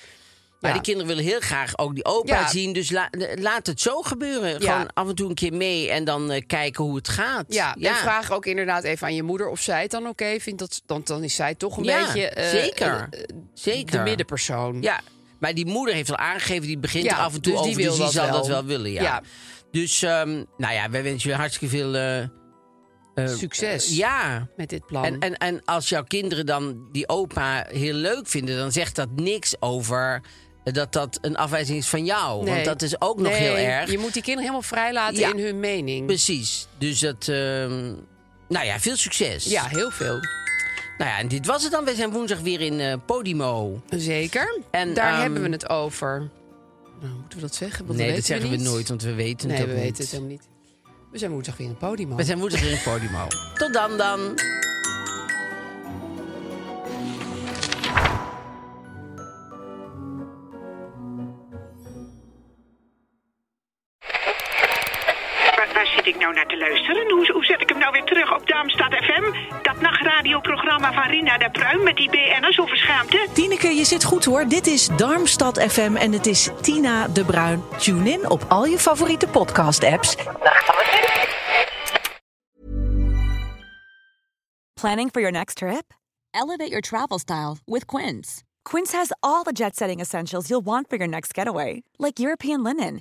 Maar die kinderen willen heel graag ook die opa zien. Dus la- laat het zo gebeuren. Gewoon af en toe een keer mee en dan eh, kijken hoe het gaat. Ja, en vraag ook inderdaad even aan je moeder of zij het dan oké vindt. Dat, dan, dan is zij toch een beetje eh, zeker. eh, Zeker. de middenpersoon. Ja, maar die moeder heeft al aangegeven, die begint er af en toe dus die over. wil dus die dat zal wel. dat wel willen, ja. Dus, ehm, nou ja, wij wensen je hartstikke veel... Succes ja. met dit plan. En, en, en als jouw kinderen dan die opa heel leuk vinden... dan zegt dat niks over dat dat een afwijzing is van jou. Nee. Want dat is ook nog Nee, heel erg. Je moet die kinderen helemaal vrij laten Ja. in hun mening. Precies. Dus dat... ehm, nou ja, veel succes. Ja, heel veel. Nou ja, en dit was het dan. We zijn woensdag weer in eh, Podimo. Zeker. En, Daar ehm, hebben we het over. Nou, moeten we dat zeggen? Want nee, dat zeggen we niet. nooit, want we weten Nee, het we ook weten niet. het helemaal niet. We zijn woensdag weer in podium. We zijn woensdag weer in Podimo. *laughs* Tot dan dan. Zit ik nou naar te luisteren? Hoe, hoe zet ik hem nou weer terug op Darmstad FM? Dat nachtradioprogramma van Rina de Pruim met die BN'ers over schaamte? Tineke, je zit goed hoor. Dit is Darmstad FM en het is Tina de Bruin. Tune in op al je favoriete podcast-apps. Planning for your next trip? Elevate your travel style with Quince. Quince has all the jet setting essentials you'll want for your next getaway, like European linen,